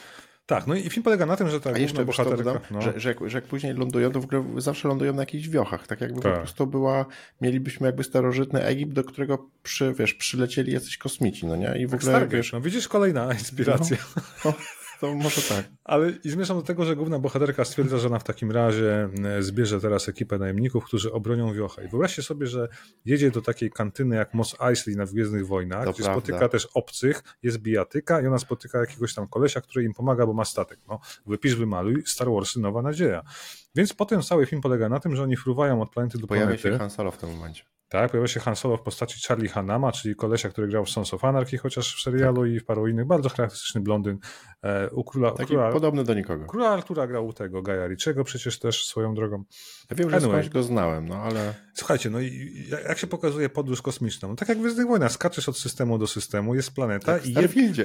Tak, no i film polega na tym, że ta A jeszcze bohaterka... Dodam, no. że, że, jak, że jak później lądują, to w ogóle zawsze lądują na jakichś wiochach, tak jakby tak. po prostu była, mielibyśmy jakby starożytny Egipt, do którego przy, wiesz, przylecieli jacyś kosmici, no nie? I w tak ogóle, wiesz... No widzisz, kolejna inspiracja. No, no to może tak. Ale i zmierzam do tego, że główna bohaterka stwierdza, że ona w takim razie e, zbierze teraz ekipę najemników, którzy obronią wiocha. I wyobraźcie sobie, że jedzie do takiej kantyny jak Mos Eisley na Gwiezdnych Wojnach, to gdzie prawda. spotyka też obcych, jest bijatyka i ona spotyka jakiegoś tam kolesia, który im pomaga, bo ma statek. No, wypisz, wymaluj, Star Warsy, nowa nadzieja. Więc potem cały film polega na tym, że oni fruwają od planety do Pojawia planety. Pojawia się Han Solo w tym momencie. Tak, pojawia się Han Solo w postaci Charlie Hanama, czyli kolesia, który grał w Sons of Anarchy, chociaż w serialu tak. i w paru innych. Bardzo charakterystyczny blondyn. E, u króla, Taki króla, podobny do nikogo. Króla Artura grał u tego, Gaja Richiego przecież też swoją drogą. Ja wiem, że anyway. go znałem, no ale... Słuchajcie, no i jak się pokazuje podróż kosmiczną? No, tak jak w Gwiezdnych Wojnach, skaczesz od systemu do systemu, jest planeta jak i... W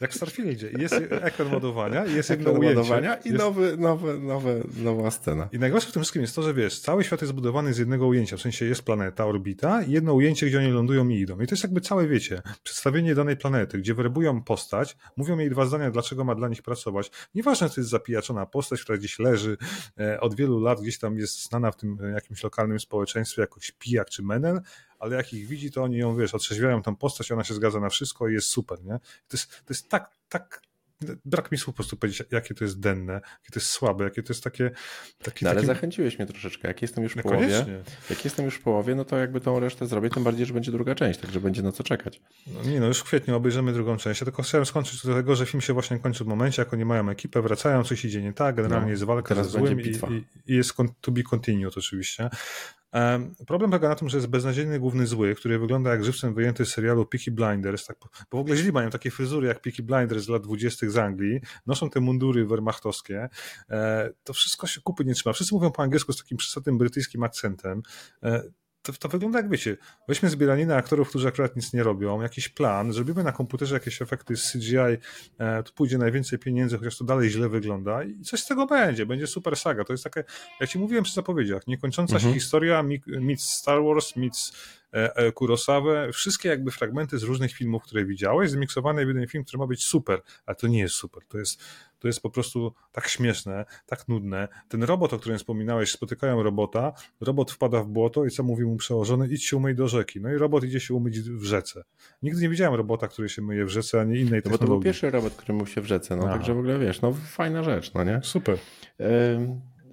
jak w Starfieldzie. Jest ekran ładowania jest jedno ujęcie. ładowania i jest... nowy, nowy, nowy, nowa scena. I najgorsze w tym wszystkim jest to, że wiesz, cały świat jest zbudowany z jednego ujęcia, w sensie jest planeta, orbita i jedno ujęcie, gdzie oni lądują i idą. I to jest jakby całe, wiecie, przedstawienie danej planety, gdzie werbują postać, mówią jej dwa zdania, dlaczego ma dla nich pracować. Nieważne, czy jest zapijaczona postać, która gdzieś leży e, od wielu lat, gdzieś tam jest znana w tym jakimś lokalnym społeczeństwie jako pijak czy menel, ale jak ich widzi, to oni ją, wiesz, otrzeźwiają tą postać, ona się zgadza na wszystko i jest super, nie? To jest, to jest tak, tak brak mi słów po prostu powiedzieć, jakie to jest denne, jakie to jest słabe, jakie to jest takie... takie no ale takie... zachęciłeś mnie troszeczkę. Jak jestem już w no połowie, jak jestem już w połowie, no to jakby tą resztę zrobię, tym bardziej, że będzie druga część, także będzie na co czekać. No nie, no już w kwietniu obejrzymy drugą część. Ja tylko chciałem skończyć do tego, że film się właśnie kończy w momencie, jak oni mają ekipę, wracają, coś idzie nie tak, generalnie no, jest walka ze złym i, i, i, jest to be continued oczywiście. Problem polega na tym, że jest beznadziejny główny zły, który wygląda jak żywcem wyjęty z serialu Peaky Blinders. Tak, bo w ogóle źli mają takie fryzury jak Peaky Blinders z lat 20. z Anglii. Noszą te mundury wehrmachtowskie. E, to wszystko się kupy nie trzyma. Wszyscy mówią po angielsku z takim przesadnym brytyjskim akcentem. To, to wygląda jak wiecie, weźmy zbieranina aktorów, którzy akurat nic nie robią, jakiś plan, zrobimy na komputerze jakieś efekty z CGI, e, tu pójdzie najwięcej pieniędzy, chociaż to dalej źle wygląda i coś z tego będzie, będzie super saga. To jest takie, jak ci mówiłem przy zapowiedziach, niekończąca mhm. się historia meets Star Wars, meets Kurosawę, wszystkie jakby fragmenty z różnych filmów, które widziałeś, zmiksowane w jeden film, który ma być super, ale to nie jest super, to jest to jest po prostu tak śmieszne, tak nudne. Ten robot, o którym wspominałeś, spotykają robota, robot wpada w błoto i co mówi mu przełożony? Idź się umyj do rzeki. No i robot idzie się umyć w rzece. Nigdy nie widziałem robota, który się myje w rzece, ani innej. No bo to był pierwszy robot, który mył się w rzece, no Aha. także w ogóle wiesz, no fajna rzecz, no nie? Super.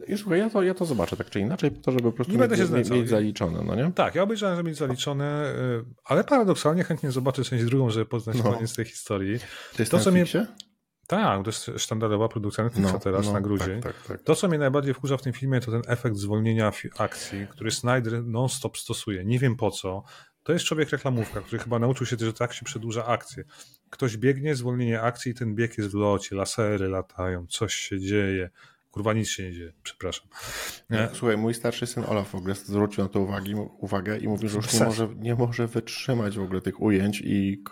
I słuchaj, ja to, ja to zobaczę tak czy inaczej, po to, żeby po prostu nie mieć, mieć, mieć zaliczone, no nie? Tak, ja obejrzałem, żeby mieć zaliczone, y, ale paradoksalnie chętnie zobaczę część drugą, żeby poznać no. koniec tej historii. To jest to, co mnie... Tak, to jest sztandarowa produkcja Netflixa no, teraz no, na gruzie. Tak, tak, tak. To, co mnie najbardziej wkurza w tym filmie, to ten efekt zwolnienia akcji, który Snyder non-stop stosuje. Nie wiem po co. To jest człowiek reklamówka, który chyba nauczył się, że tak się przedłuża akcję. Ktoś biegnie, zwolnienie akcji i ten bieg jest w locie, lasery latają, coś się dzieje. Kurwa, nic się nie dzieje, przepraszam. Nie? Słuchaj, mój starszy syn Olaf w ogóle zwrócił na to uwagi, uwagę i mówił, że już nie może, nie może wytrzymać w ogóle tych ujęć i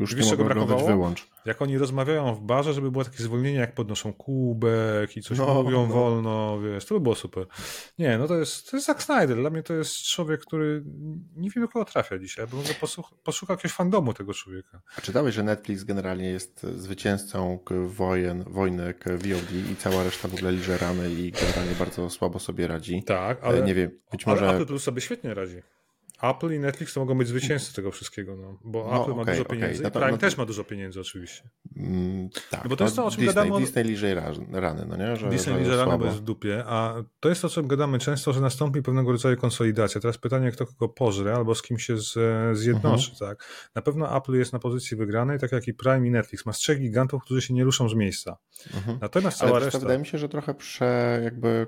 już Wiesz, nie mogą oglądać wyłącz jak oni rozmawiają w barze, żeby było takie zwolnienie, jak podnoszą kubek i coś no, mówią no. wolno, wiesz, to by było super. Nie, no to jest, to jest Zack Snyder. Dla mnie to jest człowiek, który nie wiem, do kogo trafia dzisiaj, bo może posłucha, posłucha jakiegoś fandomu tego człowieka. A czytałeś, że Netflix generalnie jest zwycięzcą wojen, wojny VOD i cała reszta w ogóle liże rany i generalnie bardzo słabo sobie radzi. Tak, ale, nie wiem, być może... Apple Plus sobie świetnie radzi. Apple i Netflix to mogą być zwycięzcy tego wszystkiego, no, bo no, Apple okay, ma dużo pieniędzy okay. no to, Prime no też ma dużo pieniędzy oczywiście. Mm, tak, no bo to jest to, o czym Disney, gadamy. Disney liże rany, no nie? Że, Disney liże rany, bo jest w dupie, a to jest to, o czym gadamy często, że nastąpi pewnego rodzaju konsolidacja. Teraz pytanie, kto kogo pożre albo z kim się z, zjednoczy, mhm. tak? Na pewno Apple jest na pozycji wygranej, tak jak i Prime i Netflix. Ma trzech gigantów, którzy się nie ruszą z miejsca. Mhm. Natomiast cała Ale reszta... wydaje mi się, że trochę prze, jakby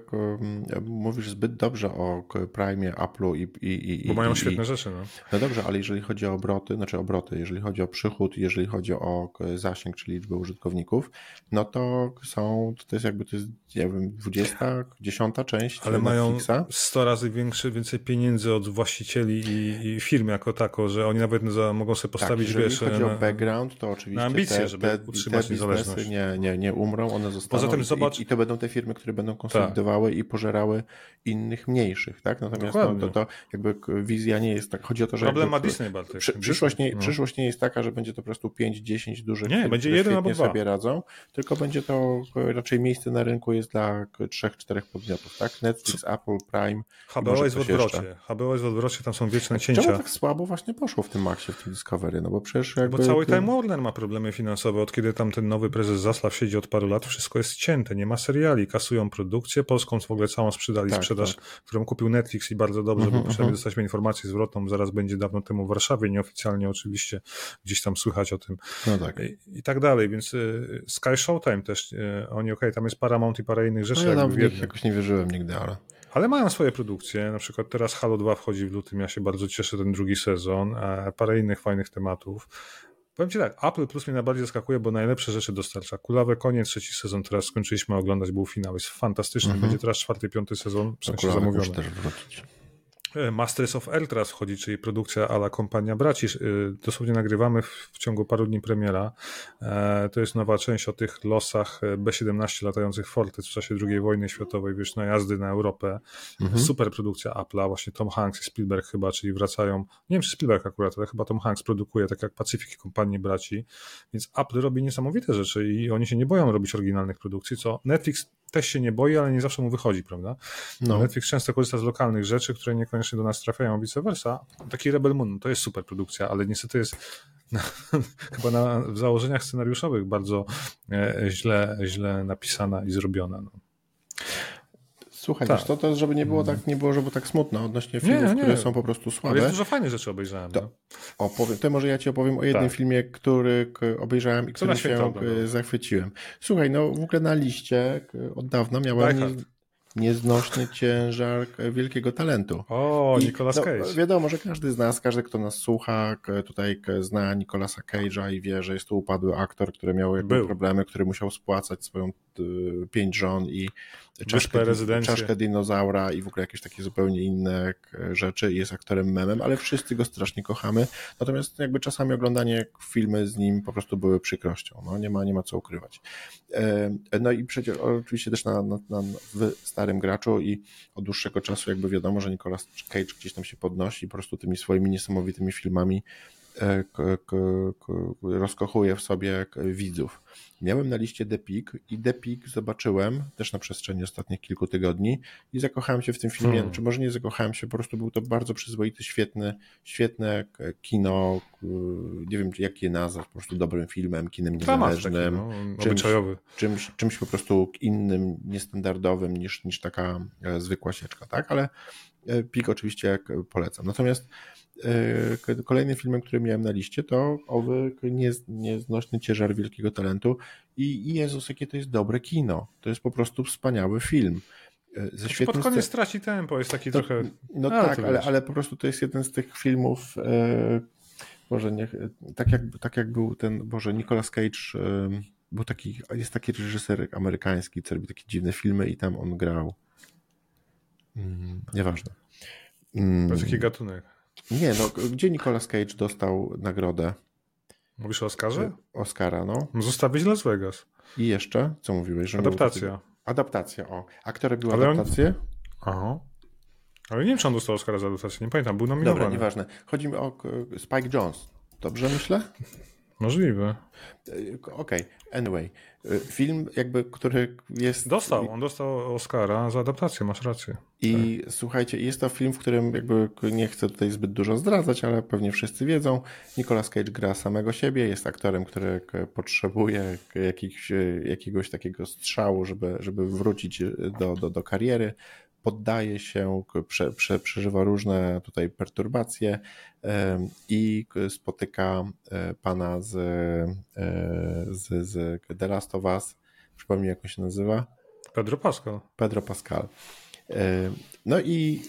mówisz zbyt dobrze o Prime, Apple'u i, i, i Bo mają i, świetne rzeczy, no. No dobrze, ale jeżeli chodzi o obroty, znaczy obroty, jeżeli chodzi o przychód, jeżeli chodzi o zasięg, czyli liczbę użytkowników, no to są, to jest jakby, to jest, nie wiem, 20, 10 część Ale Netflixa. mają 100 razy większe, więcej pieniędzy od właścicieli i, i firm jako tako, że oni nawet za, mogą sobie tak, postawić, tak, jeżeli wiesz, chodzi na, o background, to oczywiście na ambicje, te, żeby te, utrzymać te niezależność. Nie, nie, nie umrą, one zostaną Poza tym zobacz... i, i to będą te firmy, które będą konsolidowały tak. i pożerały innych mniejszych, tak? Natomiast no, to, to jakby wizja nie jest tak, chodzi o to, że Problem ma Disney. Przy, przyszłość, nie, no. przyszłość nie jest taka, że będzie to po prostu 5-10 dużych nie, będzie jeden albo dwa. sobie radzą, tylko będzie to raczej miejsce na rynku jest dla 3-4 podmiotów, tak? Netflix? Apple, Prime. HBO jest w odwrocie. HBO jest w odwrocie, tam są wieczne cięcia. Czemu tak słabo właśnie poszło w tym Maxie, w tym Discovery? No bo przecież jakby... Bo cały Time Warner ma problemy finansowe. Od kiedy tam ten nowy prezes Zaslaw siedzi od paru lat, wszystko jest cięte, nie ma seriali, kasują produkcję, polską w ogóle całą sprzedali, tak, sprzedaż, tak. którą kupił Netflix i bardzo dobrze, mm -hmm, bo przynajmniej mm -hmm. dostaliśmy informację zwrotną, zaraz będzie dawno temu w Warszawie, nieoficjalnie oczywiście gdzieś tam słychać o tym no tak. I, i, tak dalej, więc y, Sky Showtime też, y, oni okej, okay, tam jest Paramount i parę innych rzeczy. No ja tam w nich jakoś nie wierzyłem nigdy, ale... Ale mają swoje produkcje, na przykład teraz Halo 2 wchodzi w lutym, ja się bardzo cieszę, ten drugi sezon, a parę innych fajnych tematów. Powiem Ci tak, Apple Plus mnie najbardziej zaskakuje, bo najlepsze rzeczy dostarcza. Kulawe koniec, trzeci sezon, teraz skończyliśmy oglądać, był finał, jest fantastyczny, mhm. będzie teraz czwarty, piąty sezon, w sensie zamówiony. też wrócić. E, Masters of teraz wchodzi, czyli produkcja ala Kompania Braci. E, dosłownie nagrywamy w, w, ciągu paru dni premiera. E, to jest nowa część o tych losach B-17 latających fortec w czasie II wojny światowej, wiesz, na jazdy na Europę. Mhm. Super produkcja Apple'a, właśnie Tom Hanks i Spielberg chyba, czyli wracają, nie wiem czy Spielberg akurat, ale chyba Tom Hanks produkuje, tak jak Pacyfik Kompanii Braci, więc Apple robi niesamowite rzeczy i oni się nie boją robić oryginalnych produkcji, co Netflix też się nie boi, ale nie zawsze mu wychodzi, prawda? No. Netflix często korzysta z lokalnych rzeczy, które niekoniecznie do nas trafiają, vice versa. Taki Rebel Moon to jest super produkcja, ale niestety jest na, chyba na, w założeniach scenariuszowych bardzo e, źle, źle napisana i zrobiona. No. Słuchaj, tak. to, to żeby nie było tak, nie było, żeby tak smutno odnośnie filmów, nie, nie. które są po prostu słabe. Ale jest dużo fajnych rzeczy obejrzałem. To, no. opowiem, to może ja ci opowiem o jednym tak. filmie, który obejrzałem i który się zachwyciłem. Słuchaj, no w ogóle na liście od dawna miałem nie, nieznośny ciężar wielkiego talentu. O, I, Nicolas no, Cage. No, wiadomo, że każdy z nas, każdy, kto nas słucha, tutaj zna Nicolasa Cage'a i wie, że jest to upadły aktor, który miał jakby problemy, który musiał spłacać swoją pięć żon i czaszkę, czaszkę dinozaura i w ogóle jakieś takie zupełnie inne e, rzeczy. Jest aktorem memem, ale wszyscy go strasznie kochamy. Natomiast jakby czasami oglądanie filmy z nim po prostu były przykrością. No, nie, ma, nie ma co ukrywać. E, no i przecież oczywiście też na, na, na, w starym graczu i od dłuższego czasu jakby wiadomo, że Nicolas Cage gdzieś tam się podnosi po prostu tymi swoimi niesamowitymi filmami e, rozkochuje w sobie widzów. Miałem na liście The Peak i The Peak zobaczyłem też na przestrzeni ostatnich kilku tygodni i zakochałem się w tym filmie, hmm. czy może nie zakochałem się, po prostu był to bardzo przyzwoity, świetny, świetne kino, nie wiem jak je nazwać, po prostu dobrym filmem, kinem niezależnym, taki, no, czymś, czymś, czymś po prostu innym, niestandardowym niż, niż taka e, zwykła sieczka, tak, ale e, Peak oczywiście polecam. Natomiast E, kolejnym filmem, który miałem na liście, to owy nieznośny ciężar wielkiego talentu i, Jezus, jakie to jest dobre kino. To jest po prostu wspaniały film. E, ze znaczy, pod koniec straci tempo, jest taki to, trochę... No tak, ale, ale po prostu to jest jeden z tych filmów, e, Boże, nie, tak, jak, tak jak był ten, Boże, Nicolas Cage, e, był taki, jest taki reżyser amerykański, co robi takie dziwne filmy i tam on grał. Mm, nieważne. Mm. To jest taki gatunek. Nie, no gdzie Nicolas Cage dostał nagrodę? Mówisz o Oscarze? Oscara, no. Zostawić Las Vegas. I jeszcze? Co mówiłeś? Że Adaptacja. Adaptacja, o. A kto robił Ale adaptację? Aha. Ale nie wiem, czy on dostał Oscara za adaptację, nie pamiętam, był nominowany. Dobra, nieważne. Chodzi mi o Spike Jones. Dobrze myślę? Możliwe. Okej, okay. anyway. Film jakby, który jest... Dostał, on dostał Oscara za adaptację, masz rację. I tak. słuchajcie, jest to film, w którym jakby nie chcę tutaj zbyt dużo zdradzać, ale pewnie wszyscy wiedzą. Nicolas Cage gra samego siebie, jest aktorem, który potrzebuje jakichś, jakiegoś takiego strzału, żeby, żeby wrócić do, do, do kariery poddaje się, prze, prze, przeżywa różne tutaj perturbacje i spotyka e, pana z, e, z, z The Last of Us. Przypomnij, jak on się nazywa? Pedro Pascal. Pedro Pascal. No i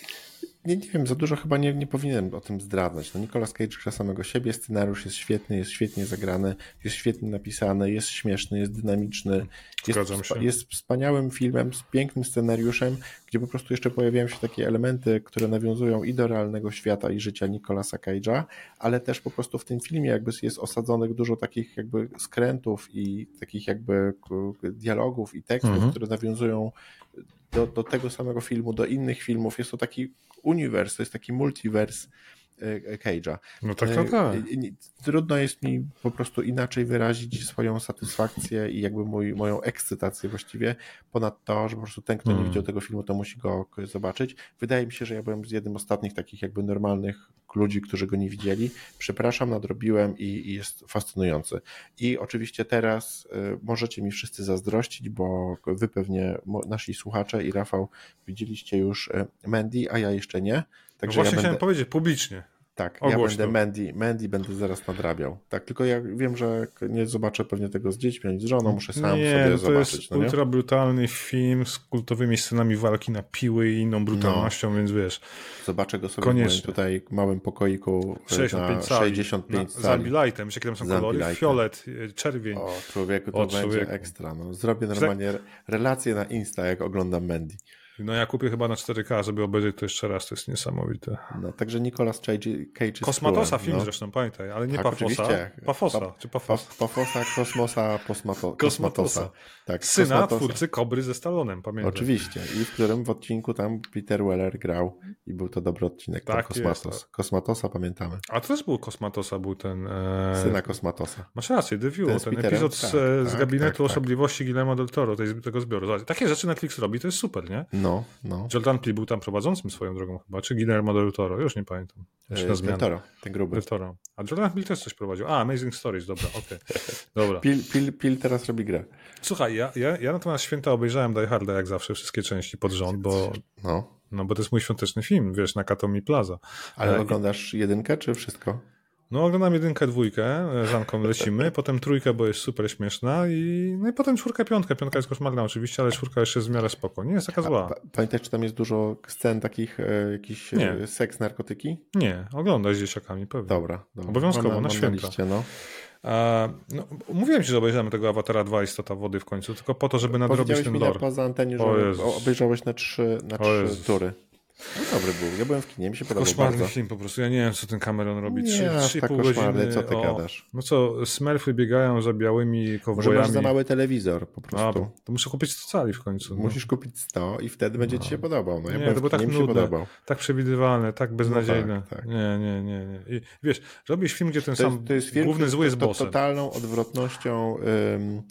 nie, nie wiem, za dużo chyba nie, nie powinienem o tym zdradzać. No Nicolas Cage gra samego siebie, scenariusz jest świetny, jest świetnie zagrany, jest świetnie napisany, jest śmieszny, jest dynamiczny, jest, jest wspaniałym filmem z pięknym scenariuszem, gdzie po prostu jeszcze pojawiają się takie elementy, które nawiązują i do realnego świata i życia Nicolasa Cage'a, ale też po prostu w tym filmie jakby jest osadzonych dużo takich jakby skrętów i takich jakby dialogów i tekstów, mhm. które nawiązują do, do tego samego filmu, do innych filmów. Jest to taki uniwers, to jest taki multiwers Cage'a. No tak, tak, tak. Trudno jest mi po prostu inaczej wyrazić swoją satysfakcję i jakby mój, moją ekscytację właściwie, ponad to, że po prostu ten, kto nie hmm. widział tego filmu, to musi go zobaczyć. Wydaje mi się, że ja byłem z jednym z ostatnich takich jakby normalnych ludzi, którzy go nie widzieli. Przepraszam, nadrobiłem i, i jest fascynujący. I oczywiście teraz y, możecie mi wszyscy zazdrościć, bo wy pewnie, nasi słuchacze i Rafał widzieliście już Mandy, a ja jeszcze nie. Także no właśnie ja chciałem będę... powiedzieć publicznie. Tak, ja będę Mandy, Mandy będę zaraz nadrabiał. Tak, tylko ja wiem, że nie zobaczę pewnie tego z dziećmi ani z żoną, muszę sam nie, sobie to zobaczyć. To jest no ultra brutalny film z kultowymi scenami walki na piły i inną brutalnością, no. więc wiesz. Zobaczę go sobie Koniecznie. w tutaj małym pokoiku 65 na 65 sali. sali. Zambilightem, jakie tam są kolory, fiolet, czerwień. O, człowieku, to o, będzie człowieku. ekstra. No. Zrobię normalnie relację na Insta, jak oglądam Mandy. No ja kupię chyba na 4K, żeby obejrzeć to jeszcze raz, to jest niesamowite. No, także Nicolas Cage, Cage Kosmatosa film no. zresztą, pamiętaj, ale nie tak, Pafosa. Oczywiście. Pafosa, pa, czy Pafosa? Pafosa, Kosmosa, Posmato, Kosmatosa. Tak, Syna Kosmatosa. twórcy Kobry ze Stalonem, pamiętaj. Oczywiście i w którym w odcinku tam Peter Weller grał i był to dobry odcinek, tak, Kosmatos. Jest. Kosmatosa pamiętamy. A to też był Kosmatosa, był ten... E... Syna Kosmatosa. Masz rację, The View, ten, ten epizod tak, z, tak, z gabinetu tak, osobliwości tak. Guillermo del Toro, tego zbioru. Takie rzeczy Netflix robi, to jest super, nie? No, no. Jordan Peele był tam prowadzącym swoją drogą chyba, czy Guillermo del Toro, już nie pamiętam. Na Del Toro, ten gruby. Del Toro. A Jordan Peele też coś prowadził. A, Amazing Stories, dobra, okej. Okay. Dobra. Peele, Peele, Peele teraz robi grę. Słuchaj, ja, ja, ja natomiast święta obejrzałem Die Harda jak zawsze, wszystkie części pod rząd, bo... No. No bo to jest mój świąteczny film, wiesz, na Katomi Plaza. Ale oglądasz jedynkę, czy wszystko? No oglądam jedynkę, dwójkę, Żanką lecimy, potem trójkę, bo jest super śmieszna i, no i potem czwórkę, piątkę. Piątka jest koszmarna oczywiście, ale czwórka jeszcze jest w miarę spoko. Nie jest taka zła. A, pamiętasz, czy tam jest dużo scen takich, e, jakiś e, seks, narkotyki? Nie, oglądaj z dzieciakami, pewnie. Dobra. dobra. Obowiązkowo, na, święta. Na liście, no. No, mówiłem ci, że obejrzałem tego Awatara 2 Istota Wody w końcu, tylko po to, żeby nadrobić ten lore. poza antenie, że obejrzałeś na trzy, na trzy tury. No dobry był. Ja byłem w kinie, mi się podobał Koszmarny bardzo. film po prostu. Ja nie wiem, co ten Cameron robi. Nie, 3,5 tak godziny. co ty o, gadasz? No co, smerfy biegają za białymi Może kowbojami. masz za mały telewizor po A, prostu. to muszę kupić 100 cali w końcu. No. Musisz kupić 100 i wtedy będzie ci się podobał. No, ja Nie, to było tak mi się nudne. podobał. Tak przewidywalne, tak beznadziejne. tak, tak. Nie, nie, nie. nie. I wiesz, robisz film, gdzie ten To sam jest, to jest film, główny który zły jest to, bossem. totalną odwrotnością ym,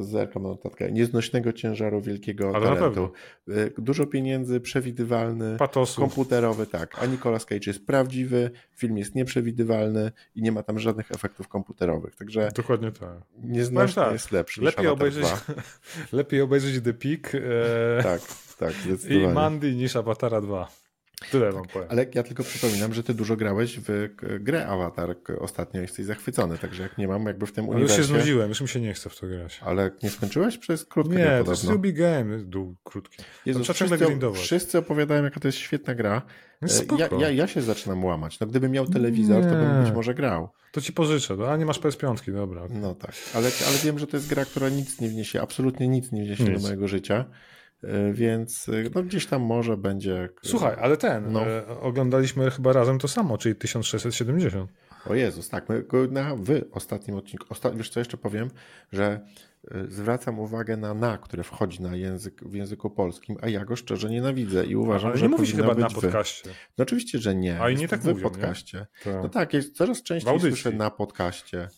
zerkam na notatkę, nieznośnego ciężaru wielkiego Ale talentu. Y, Dużo pieniędzy, przewidywalny, Patosów. komputerowy, tak. A Nicolas Cage jest prawdziwy, film jest nieprzewidywalny i nie ma tam żadnych efektów komputerowych. Także Dokładnie tak. nieznośny tak, jest lepszy Lepiej obejrzeć, 2. lepiej obejrzeć The Peak e, Tak, tak, i. Mandy niż Avatara 2. Tyle wam powiem. Ale ja tylko przypominam, że ty dużo grałeś w grę Avatar ostatnio i jesteś zachwycony, także jak nie mam jakby w tym Ale już się znudziłem, już mi się nie chce w to grać. Ale nie skończyłeś? Przez krótko Nie, to jest Ruby Game, dół krótki. Jezus, wszyscy, wszyscy opowiadają, jaka to jest świetna gra. No E. Ja, ja, ja się zaczynam łamać. No, gdybym miał telewizor, to bym Nie. być może grał. To ci pożyczę, no, a nie masz PS5, dobra. No tak, ale, ale wiem, że to jest gra, która nic nie wniesie, absolutnie nic nie wniesie Nic. do mojego życia, więc e, no, gdzieś tam może będzie... Słuchaj, ale ten, No. e, oglądaliśmy chyba razem to samo, czyli 1670. O Jezus, tak, my go na wy ostatnim odcinku, osta, wiesz co jeszcze powiem, że e, zwracam uwagę na na, które wchodzi na język, w języku polskim, a ja go szczerze nienawidzę i uważam, Ale że nie mówi się chyba na wy. podcaście. No oczywiście, że nie. A i nie tak w mówią, nie? podcaście. Tak. No tak, jest coraz częściej słyszę na podcaście.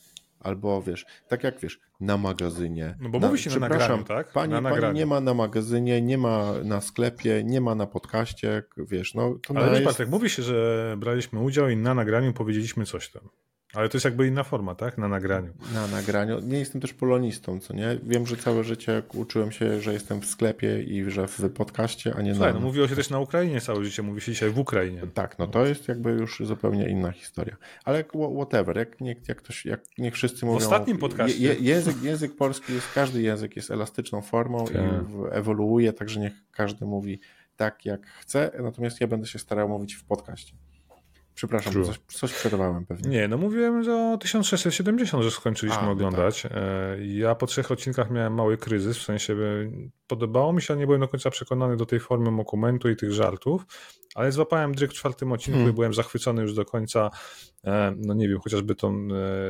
Albo wiesz, tak jak wiesz, na magazynie. No bo mówi się na nagraniu, tak? Pani, Na pani nie ma na magazynie, nie ma na sklepie, nie ma na podcaście, wiesz, no to Ale na wiesz, jest... Mówi się, że braliśmy udział i na nagraniu powiedzieliśmy coś tam. Ale to jest jakby inna forma, tak? Na nagraniu. Na nagraniu. Nie jestem też polonistą, co nie? Wiem, że całe życie uczyłem się, że jestem w sklepie i że w podcaście, a nie Słuchaj, na... no mówiło się też na Ukrainie całe życie, mówi się dzisiaj w Ukrainie. Tak, no to jest jakby już zupełnie inna historia. Ale whatever, jak, niech, jak ktoś, jak niech wszyscy mówią... ostatnim podcaście- Je, język, język polski jest, każdy język jest elastyczną formą Tak. i w, ewoluuje, także niech każdy mówi tak, jak chce, natomiast ja będę się starał mówić w podcaście. Przepraszam, True. coś, coś przerwałem pewnie. Nie, no mówiłem, że o 1670, że skończyliśmy A, no oglądać. E, Ja po trzech odcinkach miałem mały kryzys, w sensie podobało mi się, ale nie byłem do końca przekonany do tej formy dokumentu i tych żartów, ale złapałem dryg w czwartym odcinku Hmm. i byłem zachwycony już do końca, e, no nie wiem, chociażby tą,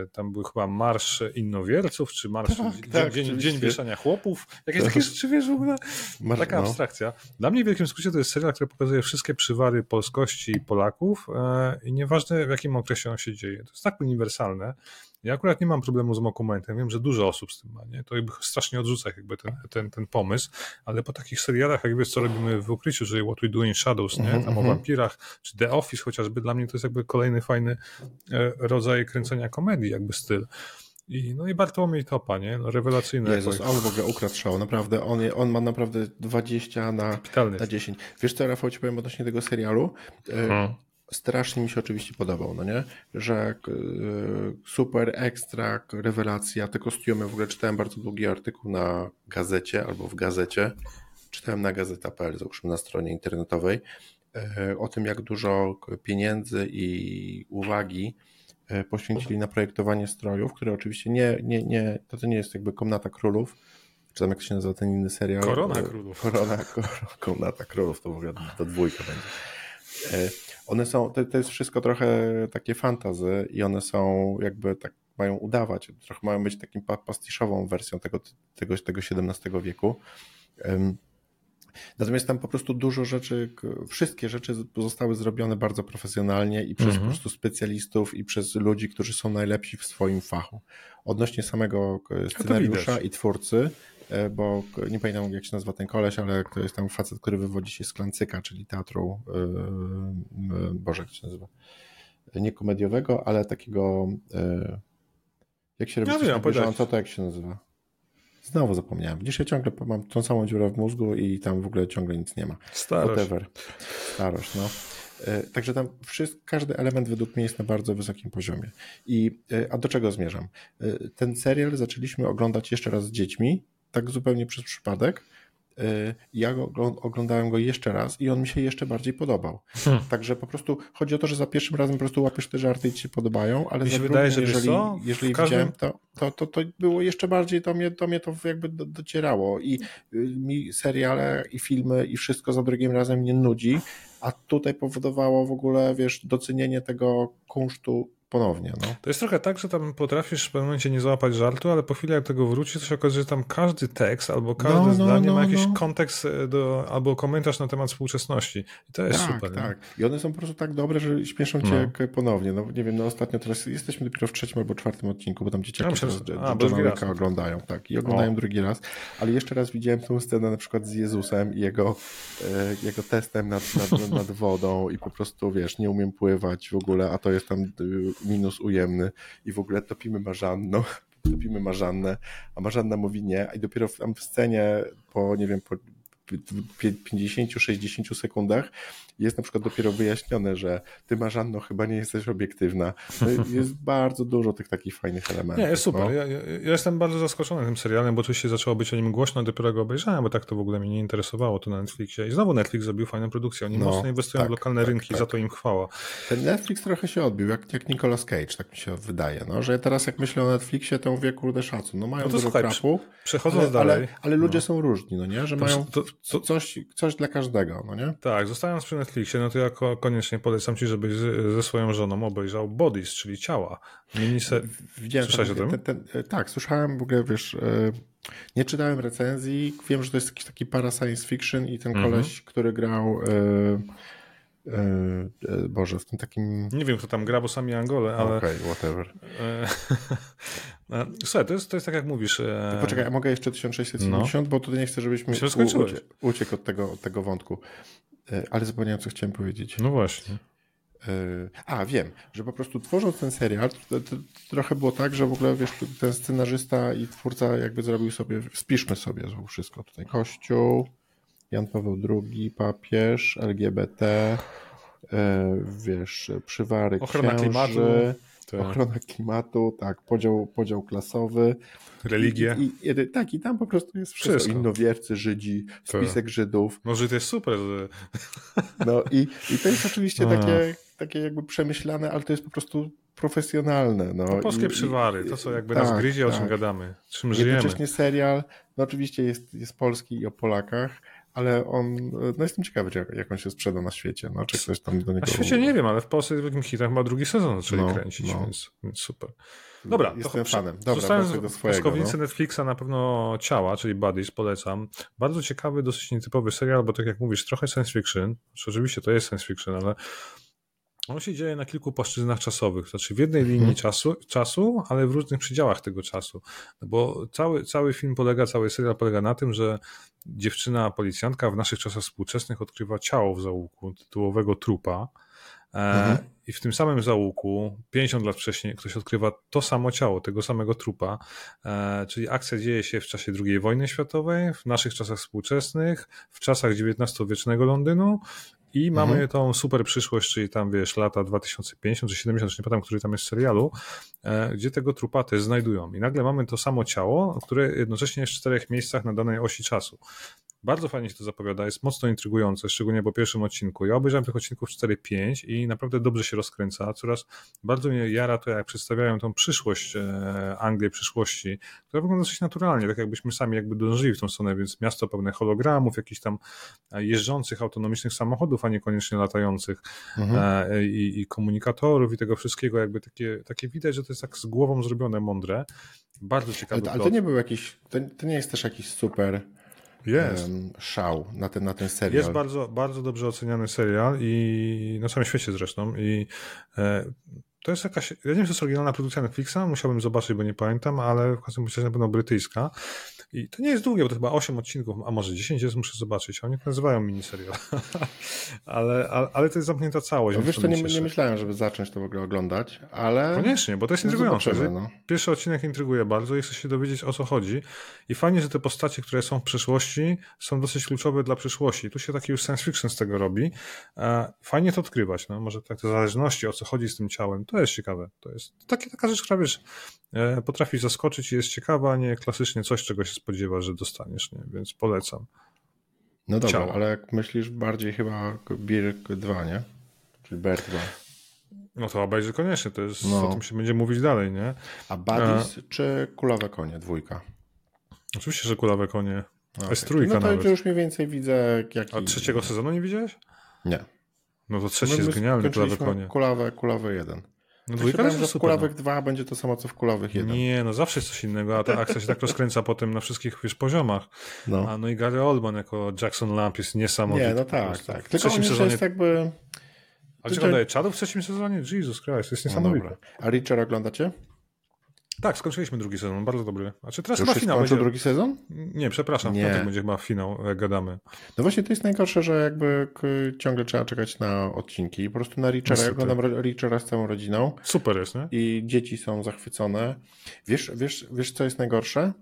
e, tam był chyba Marsz Innowierców, czy Marsz Tak, Dzień, tak, dzień, dzień Wieszania Chłopów, jakieś Tak. takie rzeczy, wiesz, w ogóle Masz- taka no. abstrakcja. Dla mnie w wielkim skrócie to jest serial, który pokazuje wszystkie przywary polskości Polaków e, i nieważne w jakim okresie on się dzieje. To jest tak uniwersalne. Ja akurat nie mam problemu z dokumentem. Wiem, że dużo osób z tym ma. Nie? To jakby strasznie odrzuca jakby ten, ten, ten pomysł, ale po takich serialach, jak wiesz, co robimy w ukryciu, czyli What We Do in Shadows, nie? Mhm, tam o mhm. wampirach, czy The Office chociażby, dla mnie to jest jakby kolejny fajny e, rodzaj kręcenia komedii, jakby styl. I, no i Bartłomiej Topa, nie? No, rewelacyjny. Jezus, on w ogóle ukradł szał, naprawdę. On, on ma naprawdę 20 na, kapitalny. na 10. Wiesz co, Rafał, ci powiem odnośnie tego serialu? No. Strasznie mi się oczywiście podobał, no nie? Że y, super, ekstra, rewelacja, te kostiumy, w ogóle czytałem bardzo długi artykuł na gazecie albo w gazecie, czytałem na gazeta.pl, załóżmy na stronie internetowej, e, o tym jak dużo pieniędzy i uwagi e, poświęcili na projektowanie strojów, które oczywiście nie, nie, nie, to, to nie jest jakby Komnata Królów, czy tam jak to się nazywa ten inny serial? Korona E, Królów. Korona, kor- Komnata Królów, to w ogóle to dwójka będzie. One są, to, to jest wszystko trochę takie fantazy i one są jakby tak, mają udawać, trochę mają być takim pa- pastiszową wersją tego, tego, tego XVII wieku. Natomiast tam po prostu dużo rzeczy, wszystkie rzeczy zostały zrobione bardzo profesjonalnie i przez Mhm. po prostu specjalistów i przez ludzi, którzy są najlepsi w swoim fachu. Odnośnie samego scenariusza i twórcy, bo k- nie pamiętam jak się nazywa ten koleś, ale to jest tam facet, który wywodzi się z Klancyka, czyli teatru, yy, yy, Boże, jak się nazywa, nie komediowego, ale takiego, jak się robi Ja wiem, bieżąco, to jak się nazywa? Znowu zapomniałem. Ja ciągle mam tą samą dziurę w mózgu i tam w ogóle ciągle nic nie ma. Starość. Whatever. Starość, no. E, Także tam wszystko, każdy element według mnie jest na bardzo wysokim poziomie. I, e, a do czego zmierzam? E, Ten serial zaczęliśmy oglądać jeszcze raz z dziećmi, tak zupełnie przez przypadek. Y, ja go, oglądałem go jeszcze raz i on mi się jeszcze bardziej podobał. Hmm. Także po prostu chodzi o to, że za pierwszym razem po prostu łapiesz te żarty i ci się podobają, ale mi się wydaje, że jeżeli, co? jeżeli każdym... widziałem to, to, to, to było jeszcze bardziej, to mnie, to mnie to jakby docierało i y, mi seriale i filmy i wszystko za drugim razem nie nudzi, a tutaj powodowało w ogóle, wiesz, docenienie tego kunsztu ponownie. No. To jest trochę tak, że tam potrafisz w pewnym momencie nie złapać żartu, ale po chwili jak tego wróci, to się okazuje, że tam każdy tekst albo każde no, no, zdanie no, ma jakiś no. kontekst e, do, albo komentarz na temat współczesności. I to jest tak, super. Tak, I one są po prostu tak dobre, że śmieszą cię no. jak ponownie. No nie wiem, no ostatnio teraz jesteśmy dopiero w trzecim albo czwartym odcinku, bo tam dzieciaki ja myślę, a, Johna oglądają. Tak, i oglądają o. drugi raz. Ale jeszcze raz widziałem tą scenę na przykład z Jezusem i jego, e, jego testem nad, nad, nad wodą i po prostu, wiesz, nie umiem pływać w ogóle, a to jest tam minus ujemny i w ogóle topimy Marzanną, topimy Marzannę, a Marzanna mówi nie i dopiero w, tam w scenie po, nie wiem, po 50-60 sekundach jest na przykład dopiero wyjaśnione, że ty Marzanno chyba nie jesteś obiektywna. No jest bardzo dużo tych takich fajnych elementów. Nie, jest super. No. Ja, ja, ja, jestem bardzo zaskoczony tym serialem, bo oczywiście zaczęło być o nim głośno, dopiero go obejrzałem, bo tak to w ogóle mnie nie interesowało to na Netflixie. I znowu Netflix zrobił fajną produkcję. Oni no, mocno inwestują tak, w lokalne tak, rynki, tak. za to im chwała. Ten Netflix trochę się odbił, jak, jak Nicolas Cage, tak mi się wydaje. No, że teraz jak myślę o Netflixie, to mówię, kurde szacun. No mają no to dużo słuchaj, trapu, przechodząc ale, dalej. Ale, ale ludzie no. są różni, no nie? Że to, mają to, to, coś, coś dla każdego, no nie? Tak, zostając przy Netflixie, no to jako koniecznie polecam ci, żebyś ze swoją żoną obejrzał Bodies, czyli ciała. Miniser... Widziałem Słyszałeś o tym? Ten, ten, e, tak, słyszałem w ogóle, wiesz, e, nie czytałem recenzji, wiem, że to jest jakiś taki para science fiction i ten mhm. koleś, który grał e, Boże, w tym takim... Nie wiem, kto tam gra, bo sami Angole, ale... Okej, okay, whatever. Słuchaj, to jest, to jest tak jak mówisz. Poczekaj, a mogę jeszcze 1670, no. bo tutaj nie chcę, żebyśmy u, uciekł od tego, od tego wątku. E, ale zapomniałem, co chciałem powiedzieć. No właśnie. E, a, wiem, że po prostu tworząc ten serial, to, to, to, trochę było tak, że w ogóle wiesz, ten scenarzysta i twórca jakby zrobił sobie, spiszmy sobie znowu wszystko tutaj. Kościół, Jan Paweł II, papież, LGBT, e, wiesz, przywary Ochrona księży, klimatu. Tak. Ochrona klimatu, tak, podział, podział klasowy. Religię. I, i, tak, i tam po prostu jest wszystko. wszystko. Innowiercy, Żydzi, spisek Żydów. No Żyd jest super. No i, i to jest oczywiście takie, takie jakby przemyślane, ale to jest po prostu profesjonalne. No. polskie I, przywary, to co jakby tak, nas gryzie, tak. o czym gadamy, czym żyjemy. Jednocześnie serial, no oczywiście jest, jest polski i o Polakach, ale on, no jestem ciekawy, jak, jak on się sprzeda na świecie, no, czy ktoś tam do niego... Na świecie nie wiem, ale w Polsce wielkim hitach chyba drugi sezon zaczęli no, kręcić, no. Więc, więc, super. Dobra, jestem to fanem. Dobra, Zostałem do swojego. no. Netflixa na pewno Ciała, czyli Buddies, polecam. Bardzo ciekawy, dosyć nietypowy serial, bo tak jak mówisz, trochę science fiction, oczywiście to jest science fiction, ale on się dzieje na kilku płaszczyznach czasowych, znaczy w jednej linii hmm. czasu, czasu, ale w różnych przedziałach tego czasu. No bo cały, cały film polega, cały serial polega na tym, że dziewczyna policjantka w naszych czasach współczesnych odkrywa ciało w załuku tytułowego trupa. E, mhm. I w tym samym załuku, 50 lat wcześniej, ktoś odkrywa to samo ciało, tego samego trupa. E, czyli akcja dzieje się w czasie II wojny światowej, w naszych czasach współczesnych, w czasach XIX-wiecznego Londynu i mamy mhm. tą super przyszłość, czyli tam wiesz, lata 2050 czy 70, nie pamiętam, który tam jest serialu, e, gdzie tego trupa też znajdują. I nagle mamy to samo ciało, które jednocześnie jest w czterech miejscach na danej osi czasu. Bardzo fajnie się to zapowiada, jest mocno intrygujące, szczególnie po pierwszym odcinku. Ja obejrzałem tych odcinków 4-5 i naprawdę dobrze się rozkręca. Coraz bardzo mnie jara to, jak przedstawiają tą przyszłość e, Anglii, przyszłości, która wygląda dosyć naturalnie, tak jakbyśmy sami jakby dążyli w tą stronę, więc miasto pełne hologramów, jakichś tam jeżdżących autonomicznych samochodów, a niekoniecznie latających mhm. E, i, i, komunikatorów i tego wszystkiego, jakby takie, takie widać, że to jest tak z głową zrobione, mądre. Bardzo ciekawe. Ale, ale to nie był jakiś, to, to nie jest też jakiś super jest. szał na ten, na ten serial. Jest bardzo, bardzo dobrze oceniany serial i na całym świecie zresztą i e, to jest jakaś, ja nie wiem, czy to jest oryginalna produkcja Netflixa, musiałbym zobaczyć, bo nie pamiętam, ale w każdym razie na pewno brytyjska. I to nie jest długie, bo to chyba 8 odcinków, a może 10 jest, muszę zobaczyć. Oni to nazywają miniserial. ale, ale, ale to jest zamknięta całość. No wiesz, to nie, nie, myślałem, żeby zacząć to w ogóle oglądać, ale... Koniecznie, bo to jest no intrygujące. No. Pierwszy odcinek intryguje bardzo i chcę się dowiedzieć, o co chodzi. I fajnie, że te postacie, które są w przeszłości, są dosyć kluczowe dla przyszłości. Tu się taki już science fiction z tego robi. E, fajnie to odkrywać. No. Może tak te zależności, o co chodzi z tym ciałem, to jest ciekawe. To jest takie, taka rzecz, która wiesz, e, potrafi zaskoczyć i jest ciekawa, a nie klasycznie coś, czego się spodziewasz, że dostaniesz, nie? więc polecam. No dobra, ciała. ale jak myślisz bardziej chyba Birk 2, nie? Czyli Bear 2. No to obejrzy koniecznie, to jest, no. o tym się będzie mówić dalej, nie? A Buddies A... czy Kulawe Konie, dwójka? Oczywiście, że Kulawe Konie. Okay. Jest trójka No to nawet. już mniej więcej widzę, jaki... A trzeciego sezonu nie widziałeś? Nie. No to trzeci no jest genialny, Kulawe Konie. Kulawe, Kulawe 1. No dwójka jest że w Kulawych no. 2 będzie to samo, co w Kulawych 1. Nie, no zawsze jest coś innego, a ta akcja się tak rozkręca potem na wszystkich wiesz, poziomach. No. A no i Gary Oldman jako Jackson Lamp jest niesamowity. Nie, no tak, tak. Tylko trzecim sezonie... jest jakby... A czy oglądaje Czadów w trzecim sezonie? Jesus Christ, jest no niesamowite. No A Richard oglądacie? Tak, skończyliśmy drugi sezon, bardzo dobry. A czy teraz Już chyba finał będzie... drugi sezon? Nie, przepraszam, nie. będzie chyba finał, jak gadamy. No właśnie to jest najgorsze, że jakby ciągle trzeba czekać na odcinki. Po prostu na Richera, ja oglądam Richera z całą rodziną. Super jest, nie? I dzieci są zachwycone. Wiesz, wiesz, wiesz co jest najgorsze?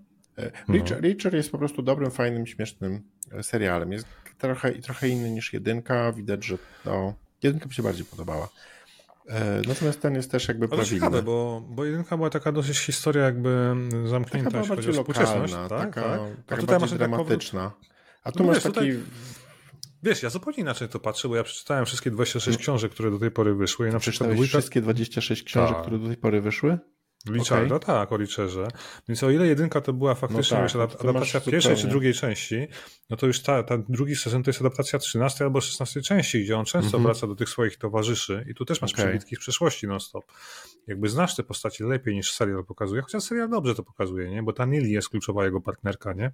Richard, no. Richard jest po prostu dobrym, fajnym, śmiesznym serialem. Jest trochę, trochę inny niż jedynka. Widać, że no, jedynka mi się bardziej podobała. E, natomiast ten jest też jakby prawidłowy. ciekawe, bo, bo jedynka była taka dosyć historia jakby zamknięta, taka jeśli chodzi o współczesność. Tak, taka, tak? taka tutaj masz dramatyczna. A tu no masz wiesz, taki... Tutaj... Wiesz, ja zupełnie inaczej to patrzę, bo ja przeczytałem wszystkie 26 no. książek, które do tej pory wyszły. I na przykład wszystkie 26 książek, tak. które do tej pory wyszły? Richarda, okay. tak, o Richerze. Więc o ile jedynka to była faktycznie no tak, adaptacja pierwszej czy drugiej części, no to już ta, ta drugi sezon to jest adaptacja 13 albo 16 części, gdzie on często mm -hmm. wraca do tych swoich towarzyszy i tu też masz okay. przebitki z przeszłości non-stop. Jakby znasz te postacie lepiej niż serial pokazuje, chociaż serial dobrze to pokazuje, nie? Bo ta Nili jest kluczowa jego partnerka, nie?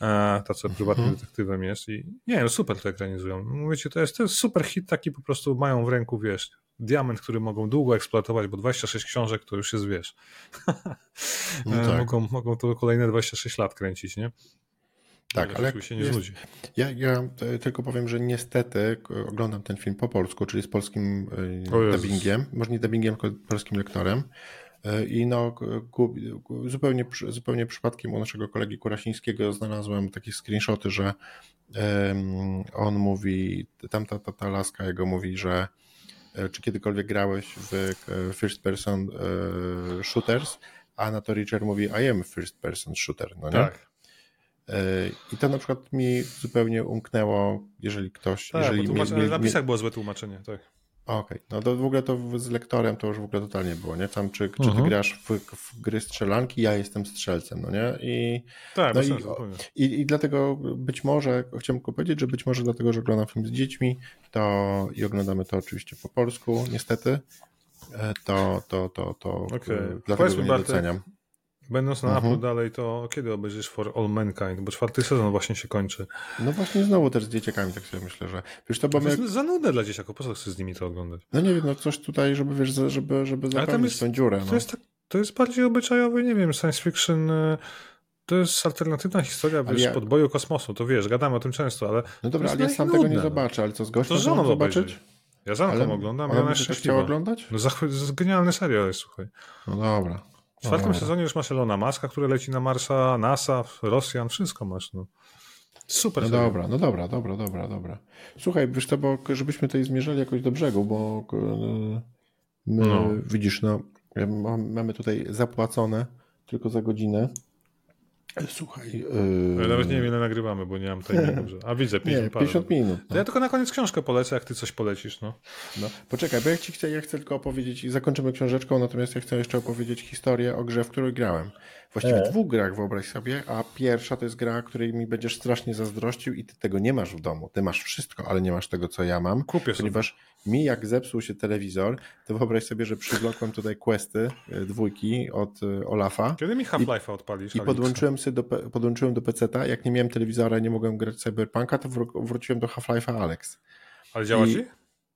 E, ta, co prywatnym mm -hmm. detektywem jest i nie, no super to ekranizują. Mówicie, to jest, to jest super hit taki po prostu mają w ręku, wiesz, diament, który mogą długo eksploatować, bo 26 książek to już jest, wiesz, no tak. mogą, mogą to kolejne 26 lat kręcić, nie? Tak, ale się nie jest, znudzi. Ja, ja tylko powiem, że niestety oglądam ten film po polsku, czyli z polskim e, dubbingiem, może nie dubbingiem, tylko polskim lektorem. E, I no, zupełnie, zupełnie przypadkiem u naszego kolegi Kurasińskiego znalazłem takie screenshoty, że um, on mówi, tamta ta, ta laska jego mówi, że E, czy kiedykolwiek grałeś w e, first person e, shooters, a na to Richard mówi I am first person shooter, no nie? Tak. I to na przykład mi zupełnie umknęło, jeżeli ktoś... Tak, jeżeli bo tłumacz... napisach było złe tłumaczenie, tak. Okej, okay. no to w ogóle to z lektorem to już w ogóle totalnie było, nie? Tam czy, czy ty mhm. grasz w, w, gry strzelanki, ja jestem strzelcem, no nie? I, tak, no i, i, i, dlatego być może, chciałem tylko powiedzieć, że być może dlatego, że oglądam film z dziećmi, to i oglądamy to oczywiście po polsku, niestety, e, to, to, to, to okay. dlatego go nie doceniam. Będąc na mhm. dalej, to kiedy obejrzysz For All Mankind? Bo czwarty sezon właśnie się kończy. No właśnie znowu też z dzieciakami, tak sobie myślę, że... Wiesz, to, bo to my... jest za nudne dla dzieciaków, po co chcesz z nimi to oglądać? No nie wiem, no coś tutaj, żeby wiesz, żeby, żeby zapełnić tę dziurę. No. To, jest tak, to jest bardziej obyczajowy, nie wiem, science fiction... Y, to jest alternatywna historia, wiesz, ja... podboju kosmosu, to wiesz, gadamy o tym często, ale... No dobra, ale ja sam nudne, tego nie zobaczę, ale co, z gościem to żoną zobaczyć? Ja za ale oglądam, ona ja by chciała oglądać? No zachwy... genialny serial jest, słuchaj. No dobra. W czwartym sezonie już masz Elona Maska, który leci na Marsa, NASA, Rosjan, wszystko masz. No. Super. No dobra, no dobra, dobra, dobra, dobra. Słuchaj, wiesz to, bo żebyśmy tutaj zmierzali jakoś do brzegu, bo my, no. widzisz, no, mamy tutaj zapłacone tylko za godzinę. Słuchaj. Yy... Ja nawet nie wiem, ile nagrywamy, bo nie mam tajemnicy. A widzę, 50, nie, 50 minut. No. Ja tylko na koniec książkę polecę, jak ty coś polecisz. No. no. Poczekaj, bo ja, ci chcę, ja chcę tylko opowiedzieć, i zakończymy książeczką, natomiast ja chcę jeszcze opowiedzieć historię o grze, w której grałem. Właściwie w e. dwóch grach, wyobraź sobie, a pierwsza to jest gra, której mi będziesz strasznie zazdrościł i ty tego nie masz w domu. Ty masz wszystko, ale nie masz tego, co ja mam. Kupię ponieważ sobie. Mi jak zepsuł się telewizor, to wyobraź sobie, że przywlokłem tutaj questy e, dwójki od e, Olafa. Kiedy mi Half-Life'a odpalisz? I podłączyłem, sobie do, podłączyłem do PC-ta, jak nie miałem telewizora i nie mogłem grać Cyberpunka, to wró wróciłem do Half-Life'a Alex. Ale działa I... ci?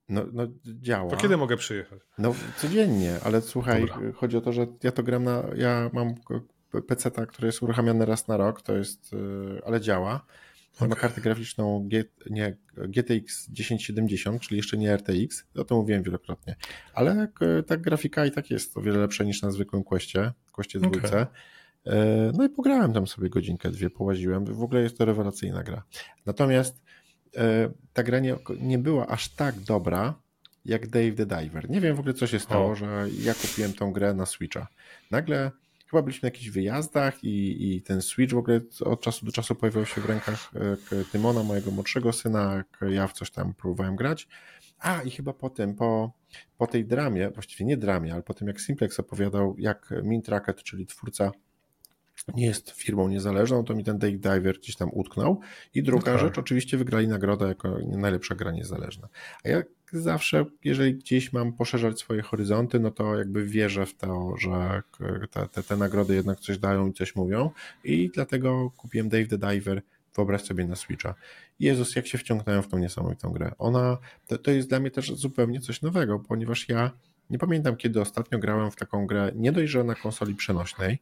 No, no działa. To kiedy mogę przyjechać? No codziennie, ale słuchaj, Dobra. chodzi o to, że ja to gram na, ja mam PC, który jest uruchamiany raz na rok, to jest, ale działa. Okay. Ma kartę graficzną G, nie, GTX 1070, czyli jeszcze nie RTX, o tym mówiłem wielokrotnie. Ale ta grafika i tak jest o wiele lepsza niż na zwykłym Questie, Questie dwójce. Okay. No i pograłem tam sobie godzinkę, dwie, połaziłem. W ogóle jest to rewelacyjna gra. Natomiast e, ta gra nie, nie była aż tak dobra, jak Dave the Diver. Nie wiem w ogóle, co się stało, o. że ja kupiłem tą grę na Switcha. Nagle chyba byliśmy na jakichś wyjazdach i, i ten Switch w ogóle od czasu do czasu pojawiał się w rękach e, Tymona, mojego młodszego syna, ja w coś tam próbowałem grać. A i chyba potem, po, po tej dramie, właściwie nie dramie, ale po tym jak Simplex opowiadał, jak Mint Racket, czyli twórca nie jest firmą niezależną, to mi ten Dave Diver gdzieś tam utknął. I druga okay. rzecz, oczywiście wygrali nagrodę jako najlepsza gra niezależna. A ja zawsze, jeżeli gdzieś mam poszerzać swoje horyzonty, no to jakby wierzę w to, że te, te, te nagrody jednak coś dają i coś mówią. I dlatego kupiłem Dave the Diver wyobraź sobie na Switcha. Jezus, jak się wciągnąłem w tą niesamowitą grę. Ona, to, to jest dla mnie też zupełnie coś nowego, ponieważ ja nie pamiętam, kiedy ostatnio grałem w taką grę, nie dość, że na konsoli przenośnej,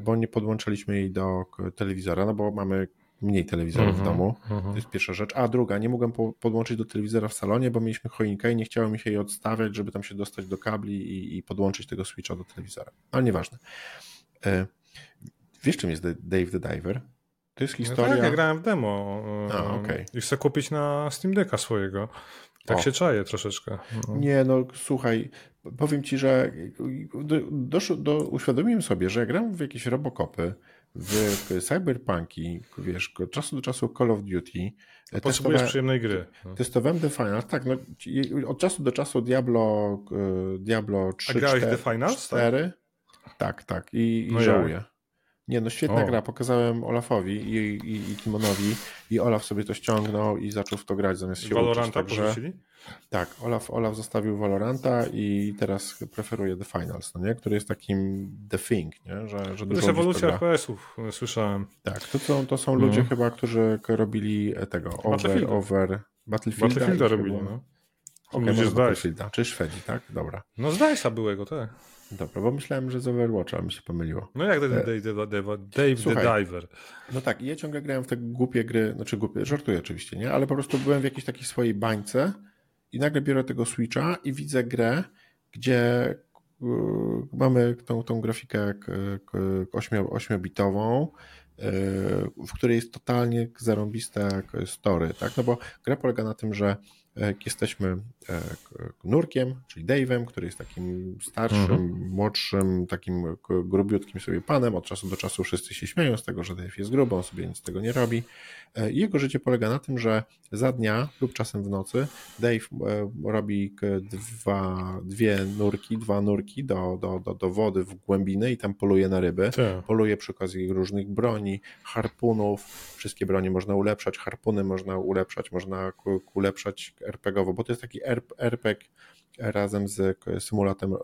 bo nie podłączyliśmy jej do telewizora, no bo mamy mniej telewizorów w mhm, domu. Mhm. To jest pierwsza rzecz. A druga, nie mogłem podłączyć do telewizora w salonie, bo mieliśmy choinkę i nie chciałem mi się jej odstawiać, żeby tam się dostać do kabli i, i podłączyć tego switcha do telewizora. Ale nieważne. E, wiesz, czym jest Dave the Diver? To jest historia. No tak, ja grałem w demo. A, okay. I chcę kupić na Steam Decka swojego. Tak o. się czaję troszeczkę. No. Nie, no słuchaj, powiem ci, że do, do, do, uświadomiłem sobie, że gram w jakieś robokopy, w cyberpunki, wiesz, od czasu do czasu Call of Duty. Potrzebujesz przyjemnej gry. No. Testowałem The Finals, tak, no, od czasu do czasu Diablo, e, Diablo 3, A grałeś 4, The Finals? 4. Tak, tak, tak i, i no żałuję. Ja. Nie, no świetna o. gra. Pokazałem Olafowi i, i, i Timonowi i Olaf sobie to ściągnął i zaczął w to grać zamiast się Valoranta uczyć. Także... Tak, Olaf, Olaf zostawił Valoranta i teraz preferuje The Finals, no nie? który jest takim The Thing, nie? że, że To jest ewolucja FPS-ów, słyszałem. Tak, to są, to są ludzie mhm. chyba, którzy robili tego Over, Over Battlefielda. Battlefielda robili, no. Okay, może Battlefielda, czy Szwedzi, tak? Dobra. No z Dice'a byłego, tak. Dobra, bo myślałem, że z Overwatcha, mi się pomyliło. No jak ten e, Dave, Dave, Dave, Dave Słuchaj, the Diver. No tak, ja ciągle grałem w te głupie gry, znaczy głupie, żartuję oczywiście, nie? Ale po prostu byłem w jakiejś takiej swojej bańce i nagle biorę tego Switcha i widzę grę, gdzie y, mamy tą, tą grafikę 8-bitową, y, w której jest totalnie zarąbiste story, tak? No bo gra polega na tym, że jesteśmy e, nurkiem, czyli Dave'em, który jest takim starszym, mhm. młodszym, takim grubiutkim sobie panem. Od czasu do czasu wszyscy się śmieją z tego, że Dave jest gruby, on sobie nic z tego nie robi. E, jego życie polega na tym, że za dnia lub czasem w nocy Dave e, robi dwa, dwie nurki, dwa nurki do, do, do, do wody w głębiny i tam poluje na ryby. Tak. Poluje przy okazji różnych broni, harpunów. Wszystkie broni można ulepszać, harpuny można ulepszać, można ulepszać RPGowo, bo to jest taki RPG razem z symulatem,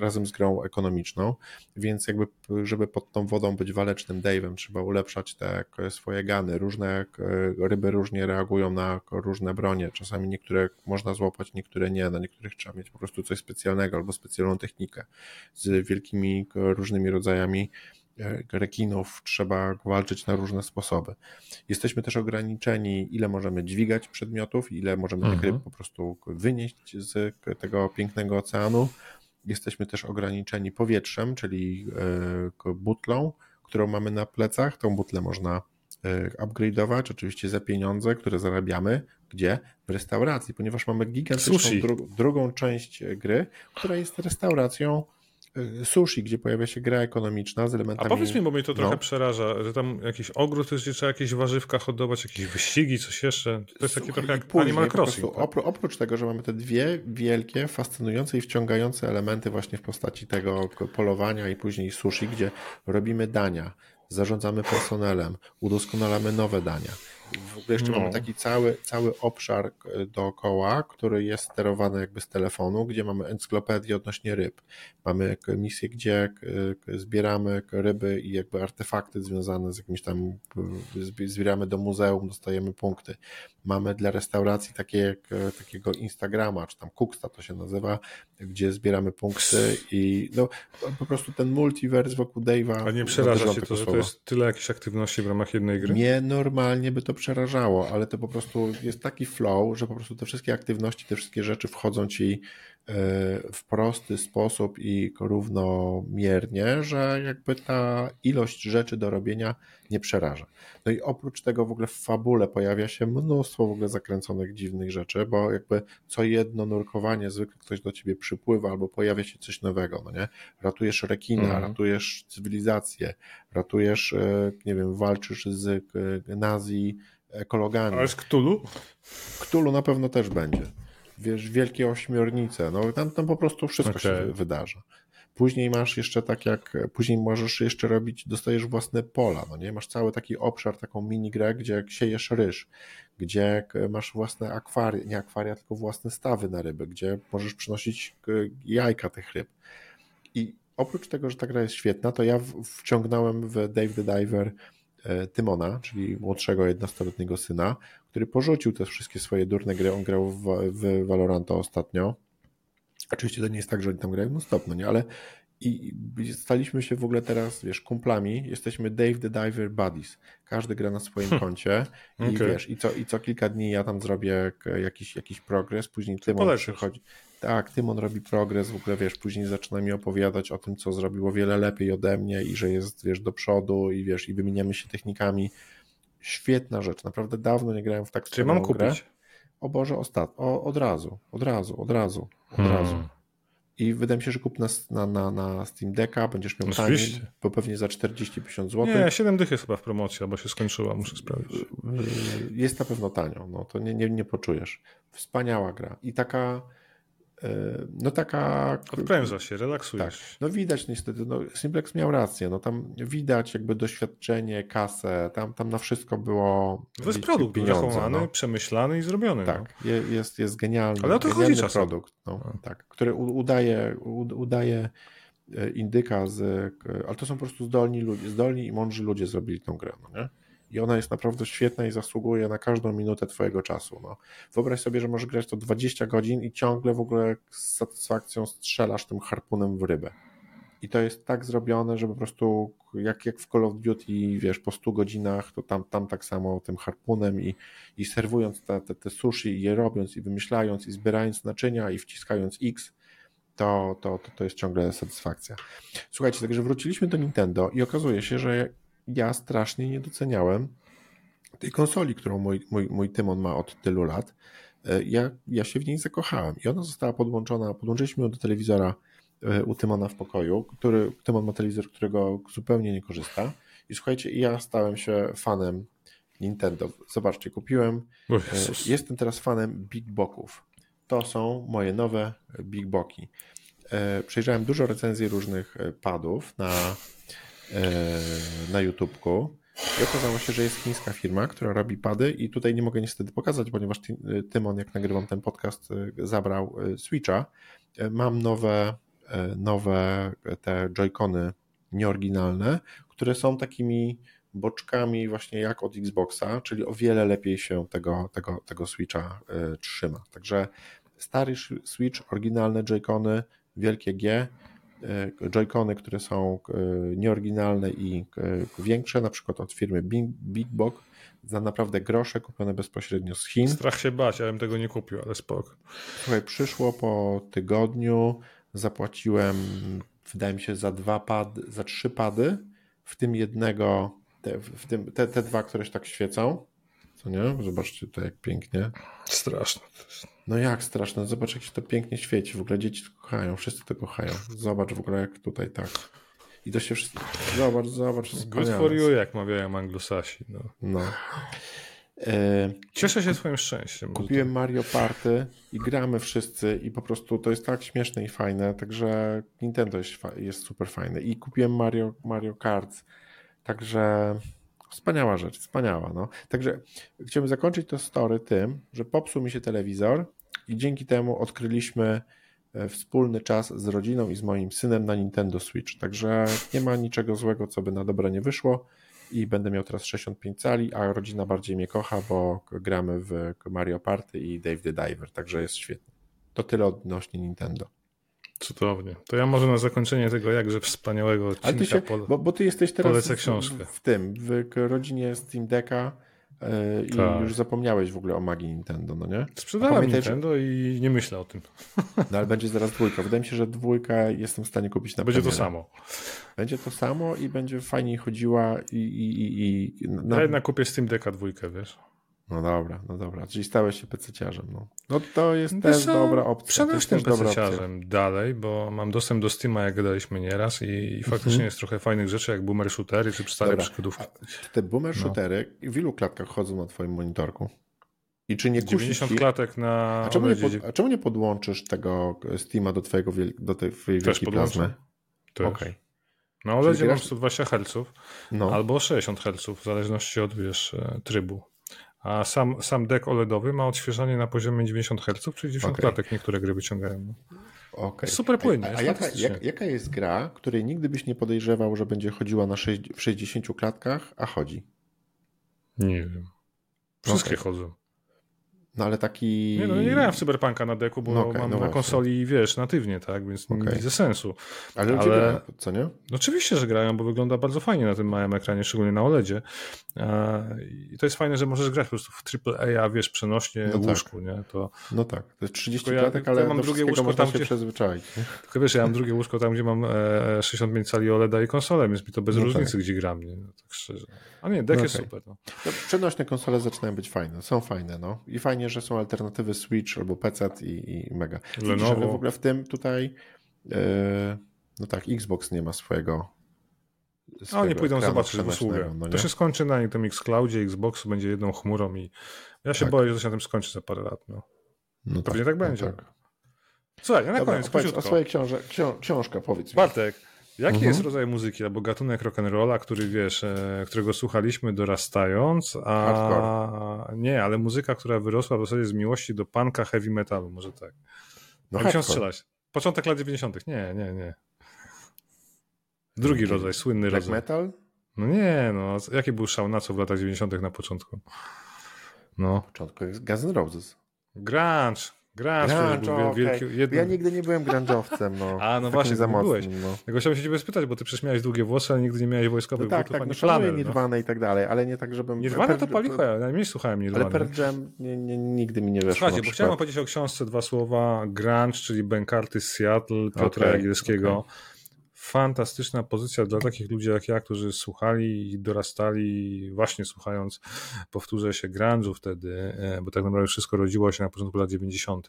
razem z grą ekonomiczną, więc jakby, żeby pod tą wodą być walecznym Dave'em, trzeba ulepszać te swoje gany. Różne ryby różnie reagują na różne bronie. Czasami niektóre można złapać, niektóre nie. Na niektórych trzeba mieć po prostu coś specjalnego albo specjalną technikę z wielkimi różnymi rodzajami rekinów trzeba walczyć na różne sposoby. Jesteśmy też ograniczeni, ile możemy dźwigać przedmiotów, ile możemy mhm. po prostu wynieść z tego pięknego oceanu. Jesteśmy też ograniczeni powietrzem, czyli e, butlą, którą mamy na plecach. Tą butlę można e, upgrade'ować, oczywiście za pieniądze, które zarabiamy. Gdzie? W restauracji, ponieważ mamy gigantyczną dru drugą część gry, która jest restauracją sushi, gdzie pojawia się gra ekonomiczna z elementami... A powiedz mi, bo mnie to trochę no. przeraża, że tam jakiś ogród, to trzeba jakieś warzywka hodować, jakieś wyścigi, coś jeszcze. To jest takie trochę jak później, Animal Crossing. Tak? Oprócz tego, że mamy te dwie wielkie, fascynujące i wciągające elementy właśnie w postaci tego polowania i później sushi, gdzie robimy dania, zarządzamy personelem, udoskonalamy nowe dania w ogóle jeszcze no. mamy taki cały, cały obszar e, dookoła, który jest sterowany jakby z telefonu, gdzie mamy encyklopedię odnośnie ryb. Mamy misję, gdzie e, zbieramy ryby i jakby artefakty związane z jakimś tam, zbieramy do muzeum, dostajemy punkty. Mamy dla restauracji takie, e, takiego Instagrama, czy tam Cooksta to się nazywa, gdzie zbieramy punkty i no, po prostu ten multiverse wokół Dave'a. A nie przeraża się to, że to jest tyle jakichś aktywności w ramach jednej gry? Nie, normalnie by to przerażało, ale to po prostu jest taki flow, że po prostu te wszystkie aktywności, te wszystkie rzeczy wchodzą ci w prosty sposób i równomiernie, że jakby ta ilość rzeczy do robienia nie przeraża. No i oprócz tego w ogóle w fabule pojawia się mnóstwo w ogóle zakręconych dziwnych rzeczy, bo jakby co jedno nurkowanie zwykle ktoś do ciebie przypływa albo pojawia się coś nowego, no nie? Ratujesz rekina, mm. ratujesz cywilizację, ratujesz, e, nie wiem, walczysz z e, nazi ekologami. Ale z Ktulu? Ktulu na pewno też będzie. Wiesz, wielkie ośmiornice, no tam, tam po prostu wszystko okay. się wydarza. Później masz jeszcze tak jak, później możesz jeszcze robić, dostajesz własne pola, no nie? Masz cały taki obszar, taką mini grę, gdzie siejesz ryż, gdzie masz własne akwaria, nie akwaria, tylko własne stawy na ryby, gdzie możesz przynosić jajka tych ryb. I oprócz tego, że ta gra jest świetna, to ja wciągnąłem w Dave the Diver e, Tymona, czyli młodszego 11-letniego syna, który porzucił te wszystkie swoje durne gry. On grał w, w Valoranta ostatnio Oczywiście to nie jest tak, że oni tam grają no stop, no nie, ale i staliśmy się w ogóle teraz, wiesz, kumplami, jesteśmy Dave the Diver Buddies. Każdy gra na swoim hmm. koncie i okay. wiesz, i co, i co kilka dni ja tam zrobię jakiś, jakiś progres, później Tymon przychodzi. Tak, Tymon robi progres, w ogóle wiesz, później zaczyna mi opowiadać o tym, co zrobiło wiele lepiej ode mnie i że jest, wiesz, do przodu i wiesz, i wymieniamy się technikami. Świetna rzecz, naprawdę dawno nie grałem w tak Czy mam grę. kupić? O Boże, ostat... o, od razu, od razu, od razu, od hmm. razu. I wydaje mi się, że kup na, na, na, na Steam Decka będziesz miał taniej, bo pewnie za 40-50 zł. Nie, 7 dych jest chyba w promocji, albo się skończyła, muszę sprawdzić. Y, jest na pewno tanio, no to nie, nie, nie poczujesz. Wspaniała gra. I taka no taka... Odpręża się, relaksujesz. Tak, no widać niestety, no Simplex miał rację, no tam widać jakby doświadczenie, kasę, tam, tam na wszystko było To jest produkt zachowany, no. przemyślany i zrobiony. Tak, no. jest, jest genialny, Ale o to chodzi produkt, no. Tak, który udaje, udaje e, indyka z, ale to są po prostu zdolni ludzie, zdolni i mądrzy ludzie zrobili tą grę, no nie? I ona jest naprawdę świetna i zasługuje na każdą minutę Twojego czasu. No. Wyobraź sobie, że możesz grać to 20 godzin i ciągle w ogóle z satysfakcją strzelasz tym harpunem w rybę. I to jest tak zrobione, że po prostu jak, jak w Call of Duty, wiesz, po 100 godzinach, to tam, tam tak samo tym harpunem i, i serwując te, te, te sushi i je robiąc i wymyślając i zbierając naczynia i wciskając X, to, to, to, to jest ciągle satysfakcja. Słuchajcie, także wróciliśmy do Nintendo i okazuje się, że ja strasznie nie doceniałem tej konsoli, którą mój, mój, mój Tymon ma od tylu lat. E, ja, ja się w niej zakochałem i ona została podłączona, podłączyliśmy ją do telewizora e, u Tymona w pokoju, który, Tymon ma telewizor, którego zupełnie nie korzysta i słuchajcie, ja stałem się fanem Nintendo. Zobaczcie, kupiłem, e, jestem teraz fanem Big Boków. To są moje nowe Big Boki. Przejrzałem dużo recenzji różnych padów na na YouTubeku. I okazało się, że jest chińska firma, która robi pady i tutaj nie mogę niestety pokazać, ponieważ Tymon, jak nagrywam ten podcast, e, zabrał e, Switcha. Mam nowe, nowe te joycony nieoryginalne, które są takimi boczkami właśnie jak od Xboxa, czyli o wiele lepiej się tego, tego, tego Switcha trzyma. Także stary Switch, oryginalne joycony, wielkie G, E, joycony, które są e, nieoryginalne i e, większe, na przykład od firmy Big Box, za naprawdę grosze, kupione bezpośrednio z Chin. Strach się bać, ja bym tego nie kupił, ale spok. Słuchaj, przyszło po tygodniu, zapłaciłem, wydaje mi się, za dwa pady, za trzy pady, w tym jednego, te, w tym, te, te dwa, które się tak świecą, nie? Zobaczcie to jak pięknie. Straszne. No jak straszne, zobacz jak się to pięknie świeci, w ogóle dzieci to kochają, wszyscy to kochają. Zobacz w ogóle jak tutaj tak. I to się wszystko, zobacz, zobacz. Good for you, jak mawiają anglosasi. No. no. E, Cieszę się swoim szczęściem. Kupiłem Mario Party i gramy wszyscy i po prostu to jest tak śmieszne i fajne, także Nintendo jest, jest super fajne. I kupiłem Mario, Mario Kart, także Wspaniała rzecz, wspaniała. No. Także chciałbym zakończyć to story tym, że popsuł mi się telewizor i dzięki temu odkryliśmy e, wspólny czas z rodziną i z moim synem na Nintendo Switch. Także nie ma niczego złego, co by na dobre nie wyszło i będę miał teraz 65 cali, a rodzina bardziej mnie kocha, bo gramy w Mario Party i Dave the Diver, także jest świetnie. To tyle odnośnie Nintendo. Cudownie. To ja może na zakończenie tego jakże wspaniałego odcinka Ale ty się, bo, bo, ty jesteś teraz w, w, tym, w rodzinie Steam Decka i tak. już zapomniałeś w ogóle o magii Nintendo, no nie? Sprzedałem Nintendo i nie myślę o tym. No ale będzie zaraz dwójka. Wydaje mi się, że dwójka jestem w stanie kupić na Będzie premierę. to samo. Będzie to samo i będzie fajniej chodziła i... i, i, i na... Ja jednak kupię Steam Decka dwójkę, wiesz? No dobra, no dobra. Czyli stałeś się pececiarzem. No, no to jest też dobra opcja. Przede pececiarzem dalej, bo mam dostęp do Steama, jak gadaliśmy nieraz i, i mhm. faktycznie jest trochę fajnych rzeczy, jak boomer shootery czy stare przygodówki. Te boomer no. shootery no. w ilu klatkach chodzą na twoim monitorku? I czy nie 90 ci... klatek na. A czemu, nie pod... a czemu nie podłączysz tego Steama do twojego wiel... do tej wielkiej plazmy? Też. Okay. Na OLEDzie mam 120 Hz no. albo 60 Hz, w zależności od wiesz, e, trybu. A sam, sam deck OLEDowy ma odświeżanie na poziomie 90 Hz, czyli 90 okay. klatek niektóre gry wyciągają. Okay. Super płynnie. A, a jaka, jak, jaka jest gra, której nigdy byś nie podejrzewał, że będzie chodziła na 6, w 60 klatkach, a chodzi? Nie wiem. Wszystkie okay. chodzą. No ale taki. Nie, no nie grałem w Cyberpunka na deku, bo no okay, mam no na konsoli, wiesz, natywnie, tak, więc okay. nie widzę sensu. Ale, ale... Grają, co nie? No oczywiście, że grają, bo wygląda bardzo fajnie na tym małym ekranie, szczególnie na OLEDzie. I to jest fajne, że możesz grać po prostu w AAA, wiesz, przenośnie no tak. łóżku, tak. nie? To... No tak, to jest 30 ja, klatek, ale ja mam drugie łóżko tam, gdzie... przyzwyczaić. Nie? Tylko wiesz, ja mam drugie łóżko tam, gdzie mam 65 e, cali OLEDa i konsolę, więc mi to bez no różnicy, tak. gdzie gram, nie? No, tak szczerze. A nie, deck no jest super. No. No, przenośne konsole zaczynają być fajne, są fajne, no. I fajnie, że są alternatywy Switch albo PC i, i Mega. Lenovo. w ogóle w tym tutaj yy, no tak, Xbox nie ma swojego a oni pójdą zobaczyć usługę. No to się skończy na tym Xcloudzie, Xbox będzie jedną chmurą i ja się tak. boję, że to się na tym skończy za parę lat. No. No Pewnie tak, tak będzie. Tak. Słuchaj, na koniec, o swojej książce, książka, powiedz Bartek, Jaki mhm. jest rodzaj muzyki albo gatunek rock'n'rolla, który wiesz, e, którego słuchaliśmy dorastając, a Hardcore. nie, ale muzyka, która wyrosła w zasadzie z miłości do punka heavy metalu, może tak. No Musiałem strzelać. Początek lat 90. Nie, nie, nie. Drugi rodzaj, słynny Black rodzaj. metal? No nie, no. Jaki był szał na co w latach 90. na początku? No. Na początku jest Guns N' Roses. Grunge. Grunge, Grunge był okay. wielki, jednym... Ja nigdy nie byłem grunge'owcem, no. A, no właśnie, za byłeś. No. Chciałem się ciebie spytać, bo ty przecież miałeś długie włosy, ale nigdy nie miałeś wojskowych no tak, tak, no no. Nirvana i tak dalej, ale nie tak, żebym... Nirvana to palicho, ja najmniej słuchałem Nirvana. Ale Pearl Jam nie, nie, nigdy mi nie weszło Słuchajcie, bo chciałem powiedzieć o książce dwa słowa. Grunge, czyli Ben Carty z Seattle, Piotra okay, Jagielskiego. Okay fantastyczna pozycja dla takich ludzi jak ja, którzy słuchali i dorastali właśnie słuchając, powtórzę się, grunge'u wtedy, e, bo tak naprawdę wszystko rodziło się na początku lat 90.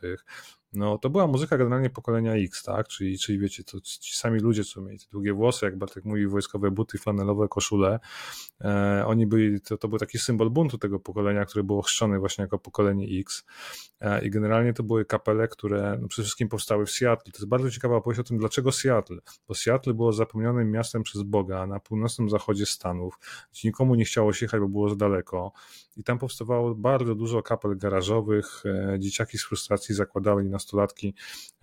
No to była muzyka generalnie pokolenia X, tak? Czyli, czyli wiecie, to ci sami ludzie, co mieli te długie włosy, jak Bartek mówi, wojskowe buty, flanelowe koszule, e, oni byli, to, to był taki symbol buntu tego pokolenia, które było chrzczone właśnie jako pokolenie X e, i generalnie to były kapele, które no, przede wszystkim powstały w Seattle. To jest bardzo ciekawa opowieść o tym, dlaczego Seattle, bo Seattle było zapomnianym miastem przez Boga na północnym zachodzie Stanów, gdzie nikomu nie chciało się jechać, bo było za daleko. I tam powstawało bardzo dużo kapel garażowych. E, dzieciaki z frustracji zakładały nastolatki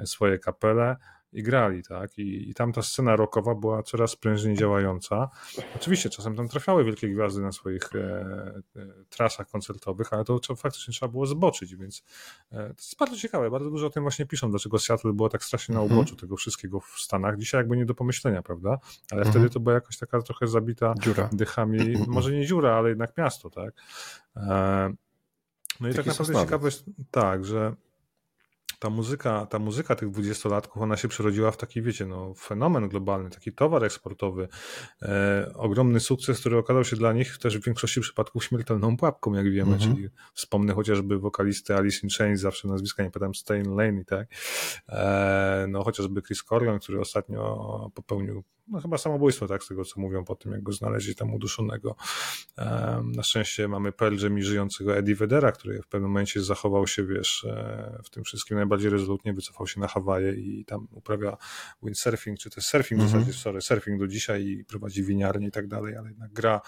swoje kapele i grali, tak? I, I tam ta scena rockowa była coraz prężniej działająca. Oczywiście czasem tam trafiały wielkie gwiazdy na swoich e, e, trasach koncertowych, ale to, faktycznie trzeba było zboczyć, więc e, to jest bardzo ciekawe. Bardzo dużo o tym właśnie piszą, dlaczego Seattle było tak strasznie na mhm. uboczu tego wszystkiego w Stanach. Dzisiaj jakby nie do pomyślenia, prawda? Ale mhm. wtedy to była jakaś taka trochę zabita dziura. dychami, może nie dziura, ale jednak miasto, tak? E, no i Taki tak naprawdę ciekawe jest, tak, że ta muzyka, ta muzyka tych dwudziestolatków, ona się przerodziła w taki, wiecie, no, fenomen globalny, taki towar eksportowy, e, ogromny sukces, który okazał się dla nich też w większości przypadków śmiertelną pułapką, jak wiemy, mm -hmm. czyli wspomnę chociażby wokalisty Alice in Chains, zawsze nazwiska nie pamiętam, Stain Lane, tak, e, no chociażby Chris Corleone, który ostatnio popełnił no chyba samobójstwo, tak, z tego co mówią po tym, jak go znaleźli tam uduszonego. Na szczęście mamy Pearl Jam i żyjącego Eddie Vedera, który w pewnym momencie zachował się, wiesz, e, w tym wszystkim najbardziej rezolutnie, wycofał się na Hawaje i tam uprawia windsurfing, czy też surfing -hmm. w mhm. zasadzie, sorry, surfing do dzisiaj i prowadzi winiarnię i tak dalej, ale jednak gra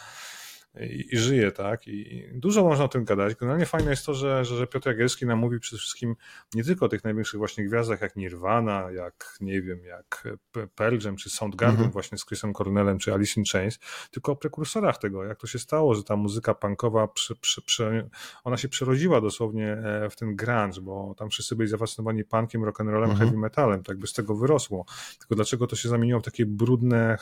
i, i żyje, tak? I dużo można o tym gadać. Generalnie fajne jest to, że, że, że Piotr Jagielski nam mówi przede wszystkim nie tylko o tych największych właśnie gwiazdach jak Nirvana, jak nie wiem, jak Pearl Jam, czy Soundgarden -hmm. właśnie z Chrisem Cornellem, czy Alice in Chains, tylko o prekursorach tego, jak to się stało, że ta muzyka punkowa, przy, przy, przy, ona się przerodziła dosłownie e, w ten grunge, bo tam wszyscy byli zafascynowani punkiem, rock'n'rollem, -hmm. heavy metalem, tak by z tego wyrosło. Tylko dlaczego to się zamieniło w takie brudne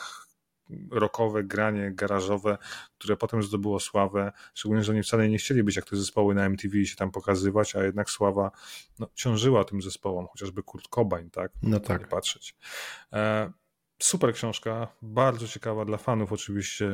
rockowe granie garażowe, które potem zdobyło sławę, szczególnie, że oni wcale nie chcieli być jak te zespoły na MTV i się tam pokazywać, a jednak sława no, ciążyła tym zespołom, chociażby Kurt Cobain, tak? No tak. Nie patrzeć. E, Super książka, bardzo ciekawa dla fanów oczywiście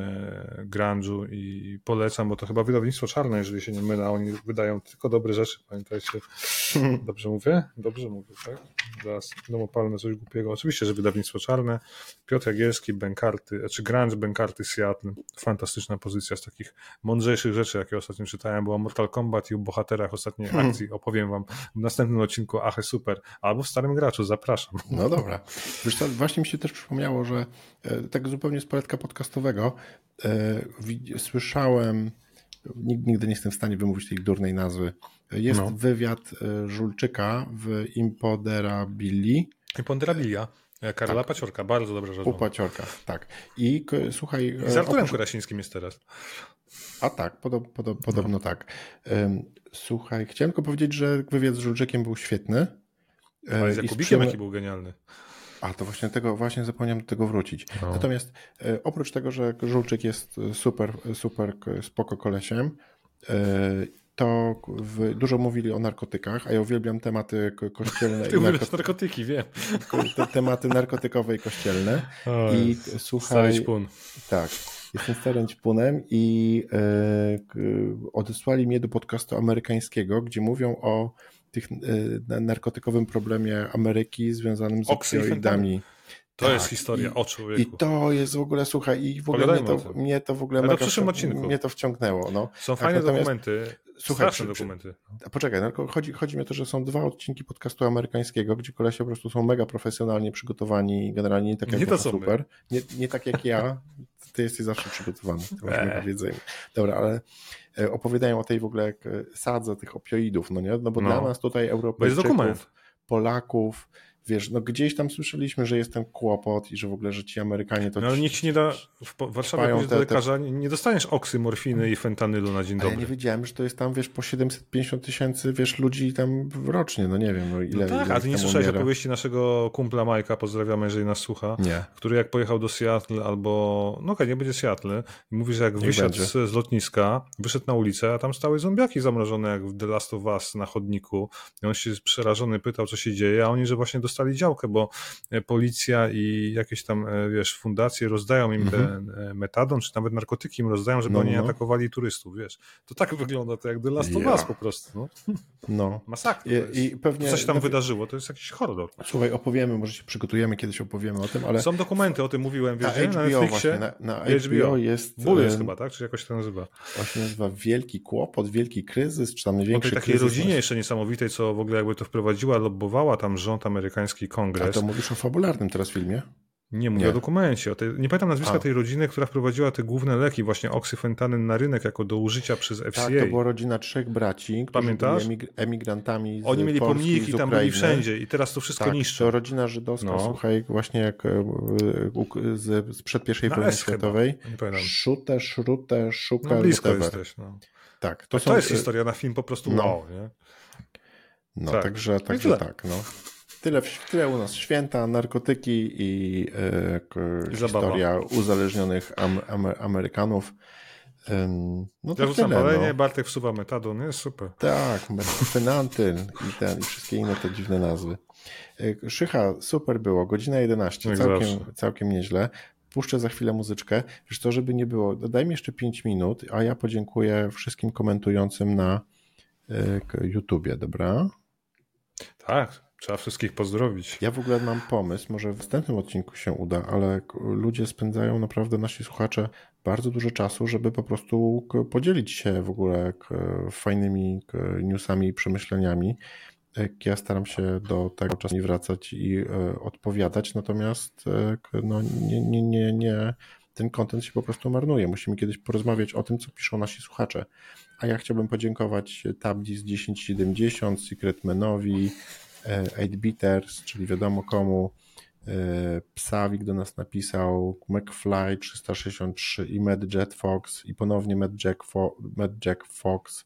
grunge'u i polecam, bo to chyba wydawnictwo czarne, jeżeli się nie mylę, oni wydają tylko dobre rzeczy, pamiętajcie. Dobrze mówię? Dobrze mówię, tak? Zaraz będą opalne coś głupiego. Oczywiście, że wydawnictwo czarne, Piotr Jagielski, Benkarty, czy Grunge, Benkarty, Seattle. Fantastyczna pozycja z takich mądrzejszych rzeczy, jakie ostatnio czytałem, była Mortal Kombat i o bohaterach ostatniej hmm. akcji opowiem wam w następnym odcinku Achy Super, albo w Starym Graczu, zapraszam. No dobra. Wiesz właśnie mi się też przypomniało przypomniało, że e, tak zupełnie z poletka podcastowego e, słyszałem, nigdy nie jestem w stanie wymówić tej durnej nazwy, jest no. wywiad e, Żulczyka w Impoderabili. Impoderabilia. Karola tak. Paciorka, bardzo dobra rzecz. U Paciorka, tak. I słuchaj... I z Arturem oprócz... Jest teraz. A tak, podob, podob, podobno no. tak. Słuchaj, chciałem tylko powiedzieć, że wywiad z Żulczykiem był świetny. Ale z Jakubikiem jaki był genialny. A to właśnie tego, właśnie zapomniałem do tego wrócić. No. Natomiast e, oprócz tego, że Żulczyk jest super, super spoko kolesiem, e, to w, dużo mówili o narkotykach, a ja uwielbiam tematy kościelne. Ty narko... narkotyki, wiem. Te, tematy narkotykowe i kościelne. O, I słuchaj. pun. Tak. Jestem starym punem i e, odesłali mnie do podcastu amerykańskiego, gdzie mówią o tych e, narkotykowym problemie Ameryki związanym z opioidami. To tak, jest historia i, o człowieku. I to jest w ogóle, słuchaj, i w ogóle mnie to, mnie to w ogóle mega, mnie to wciągnęło. No. Są tak, fajne dokumenty, słuchaj, straszne przy, dokumenty. A poczekaj, no, chodzi, chodzi mi o to, że są dwa odcinki podcastu amerykańskiego, gdzie kolesie po prostu są mega profesjonalnie przygotowani i generalnie nie tak jak nie to super. Nie, nie tak jak ja, ty jesteś zawsze przygotowany, to powiedzenie. Dobra, ale e, opowiadają o tej w ogóle e, sadze tych opioidów, no nie? No bo no. dla nas tutaj Europejczyków, Polaków, wiesz, no gdzieś tam słyszeliśmy, że jest ten kłopot i że w ogóle, że ci Amerykanie to... No ale nikt ci nie da, w Warszawie do lekarza, te... nie dostaniesz oksy, morfiny i fentanylu na dzień dobry. ja nie wiedziałem, że to jest tam, wiesz, po 750 tysięcy, wiesz, ludzi tam rocznie, no nie wiem, no ile... No tak, ile a ty nie słyszałeś umiera. opowieści naszego kumpla Majka, pozdrawiamy, jeżeli nas słucha, nie. który jak pojechał do Seattle albo, no okej, okay, nie będzie Seattle, mówi, że jak nie wysiadł z, z, lotniska, wyszedł na ulicę, a tam stały zombiaki zamrożone jak w The Last of Us na chodniku i on się przerażony pytał, co się dzieje, a oni, że właśnie dostali działkę, bo E, policja i jakieś tam, e, wiesz, fundacje rozdają im mhm. ten e, metadon, czy nawet narkotyki im rozdają, żeby no, oni no. atakowali turystów, wiesz. To tak wygląda, to jak The Last of Us po prostu, no. no. Masakra. I, i pewnie, co się tam no, wydarzyło, to jest jakiś horror. Słuchaj, opowiemy, może się przygotujemy, kiedyś opowiemy o tym, ale... Są dokumenty, o tym mówiłem, wiesz, na, HBO Netflixie. Właśnie, na, na HBO, HBO jest... Bull jest chyba, tak? Czy jakoś to nazywa? Właśnie nazywa Wielki Kłopot, Wielki Kryzys, czy tam największy o tej takiej rodzinie jeszcze niesamowitej, co w ogóle jakby to wprowadziła, lobbowała tam rząd amerykański, kongres. A to mówisz o fabularnym teraz filmie? Nie, mówię nie. o dokumencie. O tej, nie pamiętam nazwiska A. tej rodziny, która wprowadziła te główne leki, właśnie oksyfentanyn na rynek jako do użycia przez FCA. Tak, to była rodzina trzech braci, którzy Pamiętasz? byli emigrantami z Oni mieli Polski, pomniki, tam byli wszędzie i teraz to wszystko tak, niszczą. to rodzina żydowska, no. słuchaj, właśnie jak e, z, sprzed pierwszej wojny światowej. Szute, szrute, szuka, no, blisko jesteś, no. Tak, to, to jest historia na film po prostu no. wow, nie? No, tak. także, także tak, no. Tyle, tyle u nas święta, narkotyki i e, historia uzależnionych am, am, Amerykanów. No to ja rzucam tyle, palenie, no. Bartek wsuwa metadon, jest super. Tak, fenantyl i, ten, i wszystkie inne te dziwne nazwy. E, Szycha, super było, godzina 11, całkiem, całkiem nieźle. Puszczę za chwilę muzyczkę. Wiesz co, żeby nie było, daj mi jeszcze 5 minut, a ja podziękuję wszystkim komentującym na e, YouTubie, dobra? Tak, Trzeba wszystkich pozdrowić. Ja w ogóle mam pomysł, może w następnym odcinku się uda, ale ludzie spędzają naprawdę, nasi słuchacze, bardzo dużo czasu, żeby po prostu podzielić się w ogóle fajnymi newsami i przemyśleniami. Ja staram się do tego czasami wracać i e, odpowiadać, natomiast e, no, nie, nie, nie, nie, ten kontent się po prostu marnuje. Musimy kiedyś porozmawiać o tym, co piszą nasi słuchacze. A ja chciałbym podziękować Tabdis 1070, Secretmanowi, 8-Bitters, czyli wiadomo komu, e, Psawik do nas napisał, McFly 363 i Mad Jet Fox i ponownie Mad Jack, Fo Fox.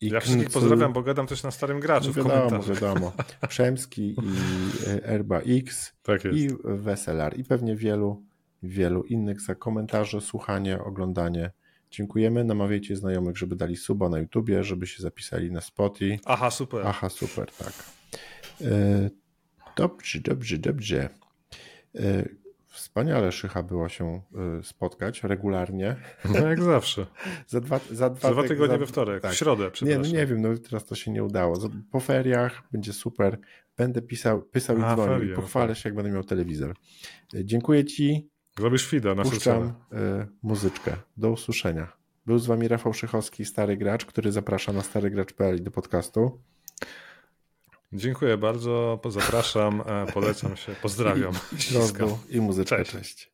I ja wszystkich pozdrawiam, bo gadam też na starym graczu no wiadomo, wiadomo. Przemski i e, Erba X tak i Weselar i pewnie wielu wielu innych za komentarze, słuchanie, oglądanie. Dziękujemy. Namawiajcie znajomych, żeby dali suba na YouTubie, żeby się zapisali na Spotify. Aha, super. Aha, super, tak. E, dobrze, dobrze, dobrze. E, wspaniale, Szycha, było się e, spotkać regularnie. No jak zawsze. za dwa, za dwa, za dwa tygodnie za, we wtorek, tak. w środę, Nie, no nie wiem, no teraz to się nie udało. Po feriach będzie super. Będę pisał, pisał i dzwonił ferie, i pochwalę tak. się, jak będę miał telewizor. Dziękuję Ci. Zrobisz fida na Puszczam y, muzyczkę. Do usłyszenia. Był z Wami Rafał Szychowski, Stary Gracz, który zaprasza na starygracz.pl do podcastu. Dziękuję bardzo, zapraszam, e, polecam się, pozdrawiam. I, i muzyczkę, cześć. cześć.